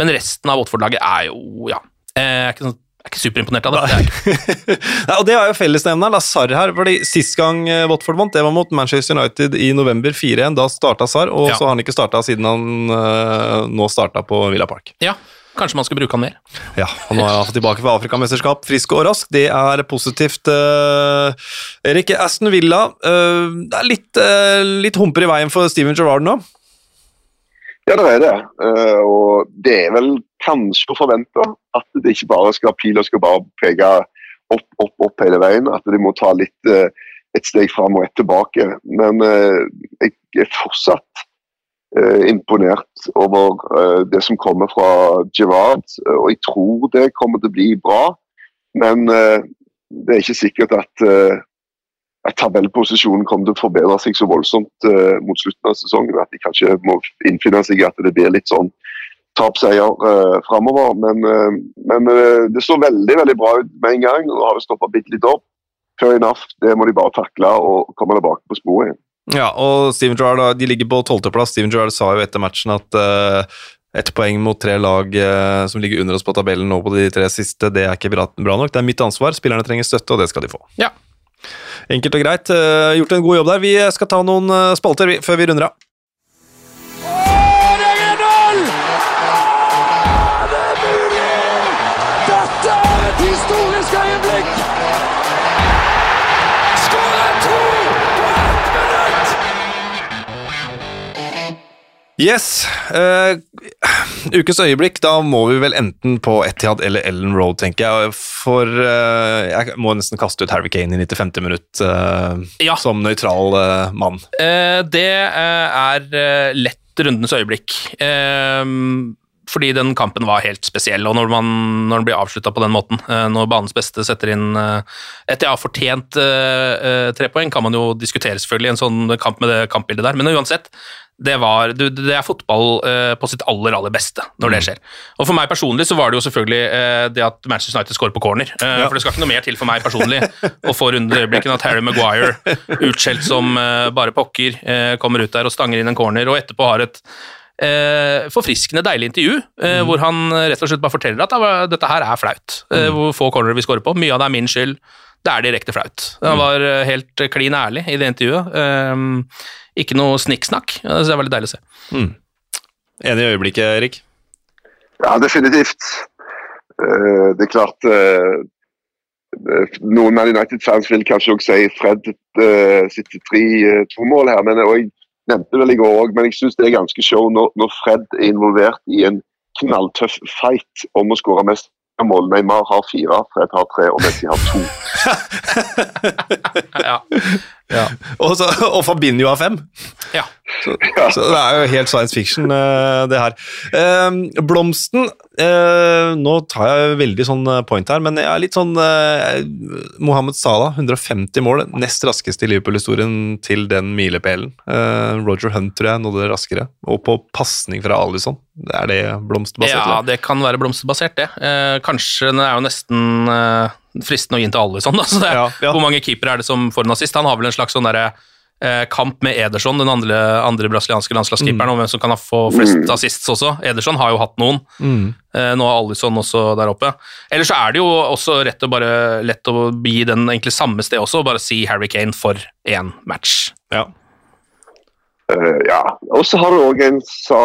Men resten av Watford-laget er jo ja, uh, er ikke, sånn, jeg er ikke superimponert av det. jeg. Nei, og Det er jo fellesnevneren. Sarr her. fordi Sist gang eh, Watford vant, det var mot Manchester United i november 4-1. Da starta Sarr, og Ja. så har han ikke starta siden han eh, nå starta på Villa Park. Ja, kanskje man skal bruke han mer. Ja, og Nå er han tilbake fra Afrikamesterskap, frisk og rask. Det er positivt. eh, Erik, Aston Villa eh, Det er litt, eh, litt humper i veien for Steven Gerrard nå. Ja, det er det. Eh, og det er vel kanskje å forvente at det ikke bare skal pila skal bare peke opp, opp, opp hele veien. At de må ta litt et steg fram og ett tilbake. Men eh, jeg er fortsatt imponert over eh, det som kommer fra Gerard. Og jeg tror det kommer til å bli bra. Men eh, det er ikke sikkert at eh, at tabellposisjonen kommer til å forbedre seg så voldsomt eh, mot slutten av sesongen at de kanskje må innfinne seg at det blir litt sånn tapseier uh, framover. Men, eh, men eh, det så veldig veldig bra ut med en gang. Nå har det stoppa bitte litt opp. Fair enough, det må de bare takle og komme tilbake på sporet igjen. Ja, og Steven Gerrard de ligger på tolvteplass. Steven Gerrard sa jo etter matchen at uh, ett poeng mot tre lag uh, som ligger under oss på tabellen nå på de tre siste, det er ikke bra, bra nok. Det er mitt ansvar. Spillerne trenger støtte, og det skal de få. Ja. Enkelt og greit. Uh, gjort en god jobb der. Vi skal ta noen spalter vi, før vi runder av. Yes. Uh, ukens øyeblikk, da må vi vel enten på Etihad eller Ellen Road, tenker jeg. For uh, jeg må nesten kaste ut Harry Kane i 95. minutt uh, Ja. som nøytral mann. Det er lett rundens øyeblikk. Fordi den kampen var helt spesiell, og når, man, når den blir avslutta på den måten, når banens beste setter inn et ja, fortjent eh, eh, tre poeng, kan man jo diskutere selvfølgelig en sånn kamp med det kampbildet der, men uansett, det, var, det er fotball eh, på sitt aller, aller beste når det skjer. Og For meg personlig så var det jo selvfølgelig eh, det at Manchester United scorer på corner. Eh, For det skal ikke noe mer til for meg personlig å få enn at Harry Maguire, utskjelt som bare pokker, kommer ut der og stanger inn en corner, og etterpå har et eh, forfriskende deilig intervju, eh, hvor han rett og slett bare forteller at "Ja, dette her er flaut. Eh, hvor få cornerer vi scorer på. Mye av det er min skyld. Det er direkte flaut. Han var eh, helt klin ærlig i det intervjuet. Eh, ikke noe snikksnakk. Det er veldig deilig å se. Enig i øyeblikket, Erik? Ja, definitivt. Eh, det er klart eh, Noen Man United-fans vil kanskje også si Fred uh, sitt tre-to-mål her, men jeg nevnte det vel i går òg, men jeg syns det er ganske show når, når Fred er involvert i en knalltøff fight om å skåre mest mål. Neymar har fire, Fred har tre, og Messi har to. Ja. Og, så, og Fabinho har fem. ja. Så det er jo helt science fiction, eh, det her. Eh, Blomsten eh, Nå tar jeg veldig sånn eh, point her, men jeg er litt sånn Mohammed Salah, 150 mål. Nest raskeste i Liverpool-historien til den milepælen. Eh, Roger Hunt tror jeg nådde det raskere. Og på pasning fra Alison. Er det blomsterbasert? Ja, eller? det kan være blomsterbasert, det. Eh, kanskje den er jo nesten fristende å gi den til alle sånn, da. Så det, Ja, ja. Hvor mange keepere er det som får en assist? Han har vel en slags sånn derre eh, kamp med Ederson, den andre, andre brasilianske landslagskeeperen, om hvem som kan få flest assists også. Ederson har jo hatt noen. Mm. Eh, nå har Alison også der oppe. Eller så er det jo også rett å, bare, lett å gi den egentlig samme sted også, og bare si Harry Kane for én match. Ja. Uh, ja. Og så har du òg en sa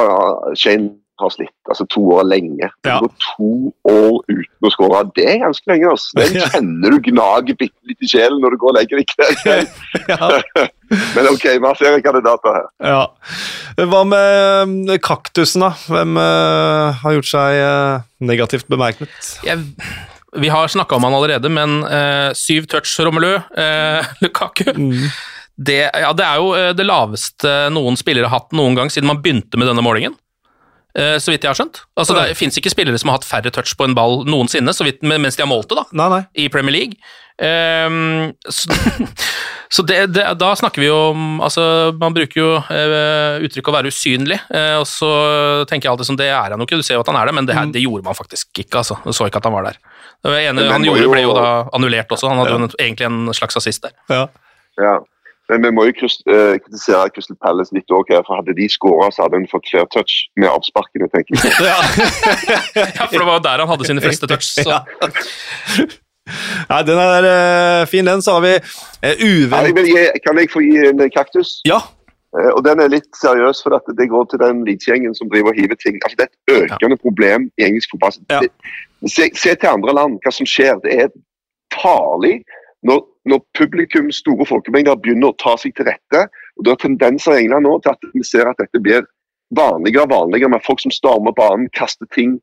Shane har slitt altså to år lenge. Ja. Det går to år uten å skåre. Det er ganske lenge. altså. Det kjenner du gnager bitte litt i sjelen når du går og legger deg i kveld. Men OK, vi har flere kandidater her. Ja. Hva med eh, kaktusen, da? Hvem uh, har gjort seg uh, negativt bemerket? jeg, vi har snakka om han allerede, men eh, syv touch Romelu, eh, Lukaku det, ja, det er jo det laveste noen spillere har hatt noen gang siden man begynte med denne målingen. Eh, så vidt jeg har skjønt. Altså, Det fins ikke spillere som har hatt færre touch på en ball noensinne, så vidt, mens de har målt det, da, Nei, nei. i Premier League. Um, så så det, det, da snakker vi jo om altså, Man bruker jo uh, uttrykket å være usynlig, uh, og så tenker jeg alltid sånn det er han jo ikke, du ser jo at han er det, men det, her, det gjorde man faktisk ikke. altså. Du så ikke at han var der. Det var ene han gjorde, jo- ble jo da annullert også, han hadde jo en, egentlig en slags assist der. Ja. Ja. Men vi må jo eh, kritisere Crystal Palace litt òg, for hadde de skåra, så hadde hun fått flere touch med avsparkene, tenker jeg. Ja. Ja, for det var jo der han hadde sine fleste touch. Så. Nei, den er uh, fin, den. Så har vi uh, Ja, uvenn... jeg kan jeg få gi en kaktus? Ja. Uh, Og den er litt seriøs, for at det går til den Leeds-gjengen som driver og hiver ting. Altså, det er et økende problem i engelsk fotball. Ja. Se, se til andre land, hva som skjer. Det er farlig når, når publikum, store folkemengder, begynner å ta seg til rette. og Det er tendenser i England nå til at vi ser at dette blir vanligere og vanligere med folk som stormer banen, kaster ting.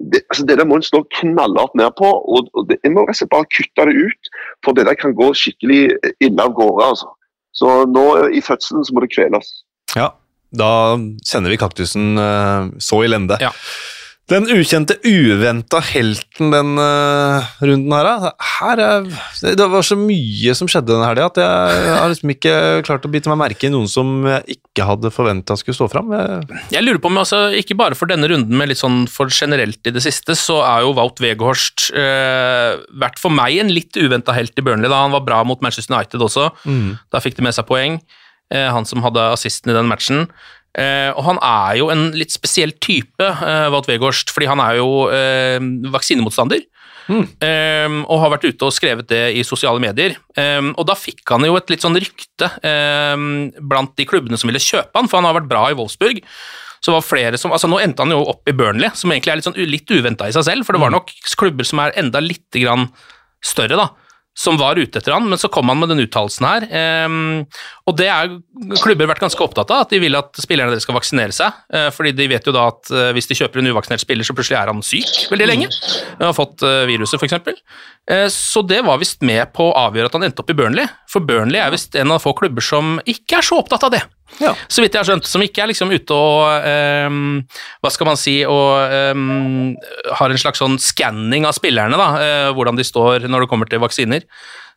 Det, altså det der må en slå knallhardt ned på, og, og det, en må rett og slett bare kutte det ut. For det der kan gå skikkelig ille av gårde. altså. Så nå i fødselen så må det kveles. ja. Da sender vi kaktusen eh, så i lende. Ja. Den ukjente, uventa helten den uh, runden her, da. Her er, det var så mye som skjedde denne helga at jeg har liksom ikke klart å bite meg merke i noen som jeg ikke hadde forventa skulle stå fram. Jeg- Jeg lurer på om, altså, ikke bare for denne runden, men litt sånn for generelt i det siste, så er jo Wout Weghorst uh, vært for meg en litt uventa helt i Burnley. da Han var bra mot Manchester United også. Da fikk de med seg poeng. Uh, han som hadde assisten i den matchen. Eh, og han er jo en litt spesiell type, eh, Wout Weghorst, fordi han er jo eh, vaksinemotstander. Eh, og har vært ute og skrevet det i sosiale medier. Eh, og da fikk han jo et litt sånn rykte eh, blant de klubbene som ville kjøpe han, for han har vært bra i Wolfsburg. Så var flere som, altså Nå endte han jo opp i Burnley, som egentlig er litt, sånn, uventa i seg selv. For det var nok klubber som er enda litt grann større, da, som var ute etter han, men så kom han med den uttalelsen her. ehm, og det er klubber vært ganske opptatt av, at de vil at spillerne deres skal vaksinere seg. eh, fordi de vet jo da at eh, hvis de kjøper en uvaksinert spiller, så plutselig er han syk veldig lenge. og har fått eh, viruset, f.eks. Uh, så det var visst med på å avgjøre at han endte opp i Burnley. For Burnley er visst en av få klubber som ikke er så opptatt av det. Ja. Så vidt jeg har skjønt, som ikke er liksom ute og um, Hva skal man si og um, har en slags sånn skanning av spillerne, da, Uh, hvordan de står når det kommer til vaksiner.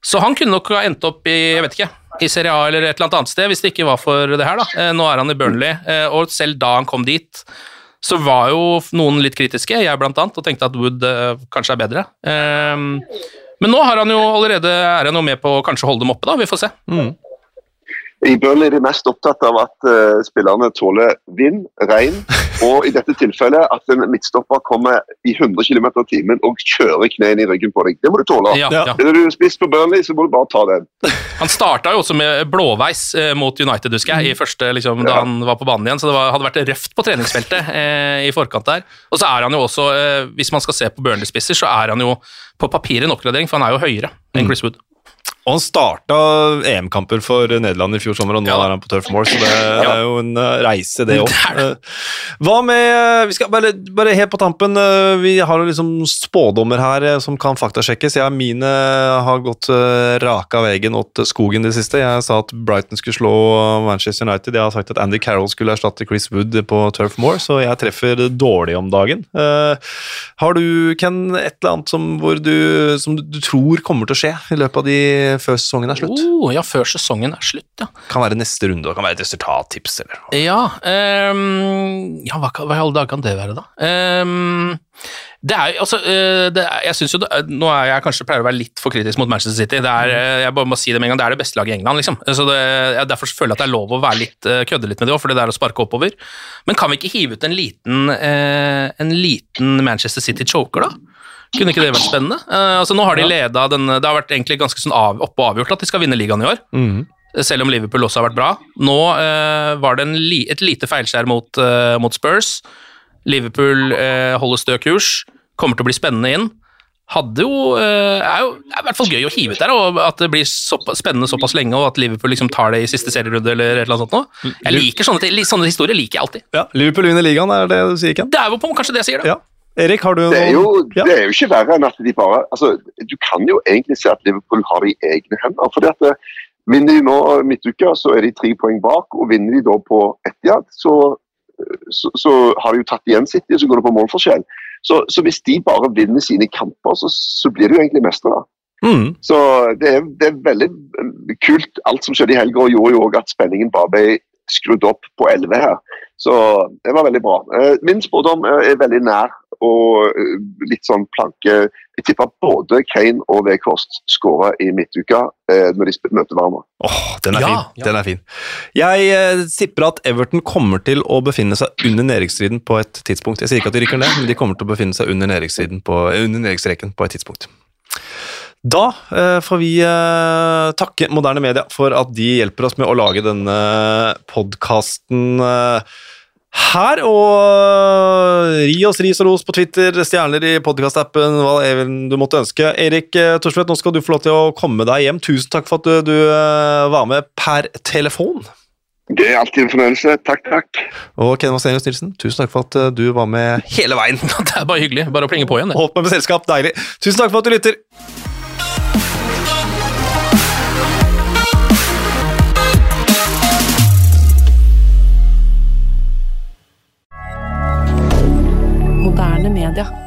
Så han kunne nok ha endt opp i jeg vet ikke, i Serie A eller et eller annet annet sted, hvis det ikke var for det her. da. Eh, nå er han i Burnley, eh, og selv da han kom dit, så var jo noen litt kritiske, jeg blant annet, og tenkte at Wood kanskje er bedre. Ehm, men nå har han jo allerede, er han jo med på å kanskje holde dem oppe, da. Vi får se. I Burnley er de mest opptatt av at uh, spillerne tåler vind, regn, og i dette tilfellet at en midtstopper kommer i 100 km i timen og kjører knærne i ryggen på deg. Det må du tåle. Ja, Ja. Er du spist på Burnley, så må du bare ta den. Han starta jo også med blåveis eh, mot United, husker jeg, i første, liksom, da Ja. han var på banen igjen. Så det var, hadde vært røft på treningsfeltet eh, i forkant der. Og så er han jo også, eh, hvis man skal se på Burnley-spisser, så er han jo på papiret en oppgradering, for han er jo høyere enn Chris Wood. Og han starta EM-kamper for Nederland i fjor sommer, og nå Ja er han på Turf Moor, så det er jo en eh, reise, det òg. Det. Hva med eh, Vi skal bare, bare helt på tampen. eh, Vi har jo liksom spådommer her eh, som kan faktasjekkes. Jeg, mine har gått eh, raka veien åt skogen det siste. Jeg sa at Brighton skulle slå Manchester United. Jeg har sagt at Andy Carroll skulle erstatte Chris Wood på Turf Moor, så jeg treffer dårlig om dagen. Eh, har du, Ken, et eller annet som, du, som du, du tror kommer til å skje i løpet av de før sesongen er slutt? Oh, ja, før sesongen er slutt, ja. Kan være neste runde, og kan være et resultattips, eller Ja, um, ja hva, hva i alle dager kan det være, da? Ehm, det er altså, eh, det er, jeg synes jo er- Nå er jeg kanskje pleier å være litt for kritisk mot Manchester City. Det er, eh, jeg bare må si det med en gang, det er det beste laget i England. liksom. Så det, jeg, Derfor føler jeg at det er lov å være litt, eh, kødde litt med det òg, for det er å sparke oppover. Men kan vi ikke hive ut en liten, eh, en liten Manchester City choker, da? Kunne ikke det vært spennende? Eh, altså Nå har de leda den Det har vært egentlig ganske sånn av, oppe og avgjort at de skal vinne ligaen i år. Selv om Liverpool også har vært bra. Nå eh, var det en li, et lite feilskjær mot, eh, mot Spurs. Liverpool eh, holder stø kurs. Kommer til å bli spennende inn. Hadde jo, eh, er jo er i hvert fall gøy å hive ut der, og at det blir så, spennende såpass lenge, og at Liverpool liksom tar det i siste serierunde eller et eller annet sånt noe. Jeg liker sånne, sånne historier liker jeg alltid. Ja, Liverpool vinner ligaen, er det du sier, Ken? Det er jo på kanskje det jeg sier, da. Ja. Erik, har du Det er, jo, ja. det er jo ikke verre enn at de bare altså, Du kan jo egentlig se at Liverpool har det i egne hender. fordi at eh, Vinner de nå midtuka, så er de tre poeng bak. og Vinner de da på Etihad, så, så, så har de jo tatt igjen City, så går det på målforskjell. Så, så hvis de bare vinner sine kamper, så, så blir de jo egentlig mestere. Mm. Så det er, det er veldig eh, kult alt som skjedde i helga, og gjorde jo òg at spenningen bare ble skrudd opp på 11 her. Så det var veldig bra. Eh, Min spådom eh, er veldig nær og eh, litt sånn planke. Jeg tipper både Kane og Wekhorst skårer i midtuka eh, når de møter hverandre. Åh, den er Ja, fin. ja. Den er fin. Jeg eh, tipper at Everton kommer til å befinne seg under nedrykksstriden på et tidspunkt. Jeg sier ikke at de rykker ned, men de kommer til å befinne seg under nedrykksstreken på, på et tidspunkt. Da eh, får vi eh, takke moderne media for at de hjelper oss med å lage denne podkasten eh, her. Og ri oss ris og ros på Twitter, stjerner i podkastappen, hva du måtte ønske. Erik eh, Thorstvedt, nå skal du få lov til å komme deg hjem. Tusen takk for at du, du eh, var med per telefon. Det er alltid en fornøyelse. Takk, takk. Og Ken Vasenius Nilsen, tusen takk for at eh, du var med hele veien. Det er bare hyggelig. Bare å plinge på igjen, det. Holdt meg med selskap, deilig. Tusen takk for at du lytter. milliardaire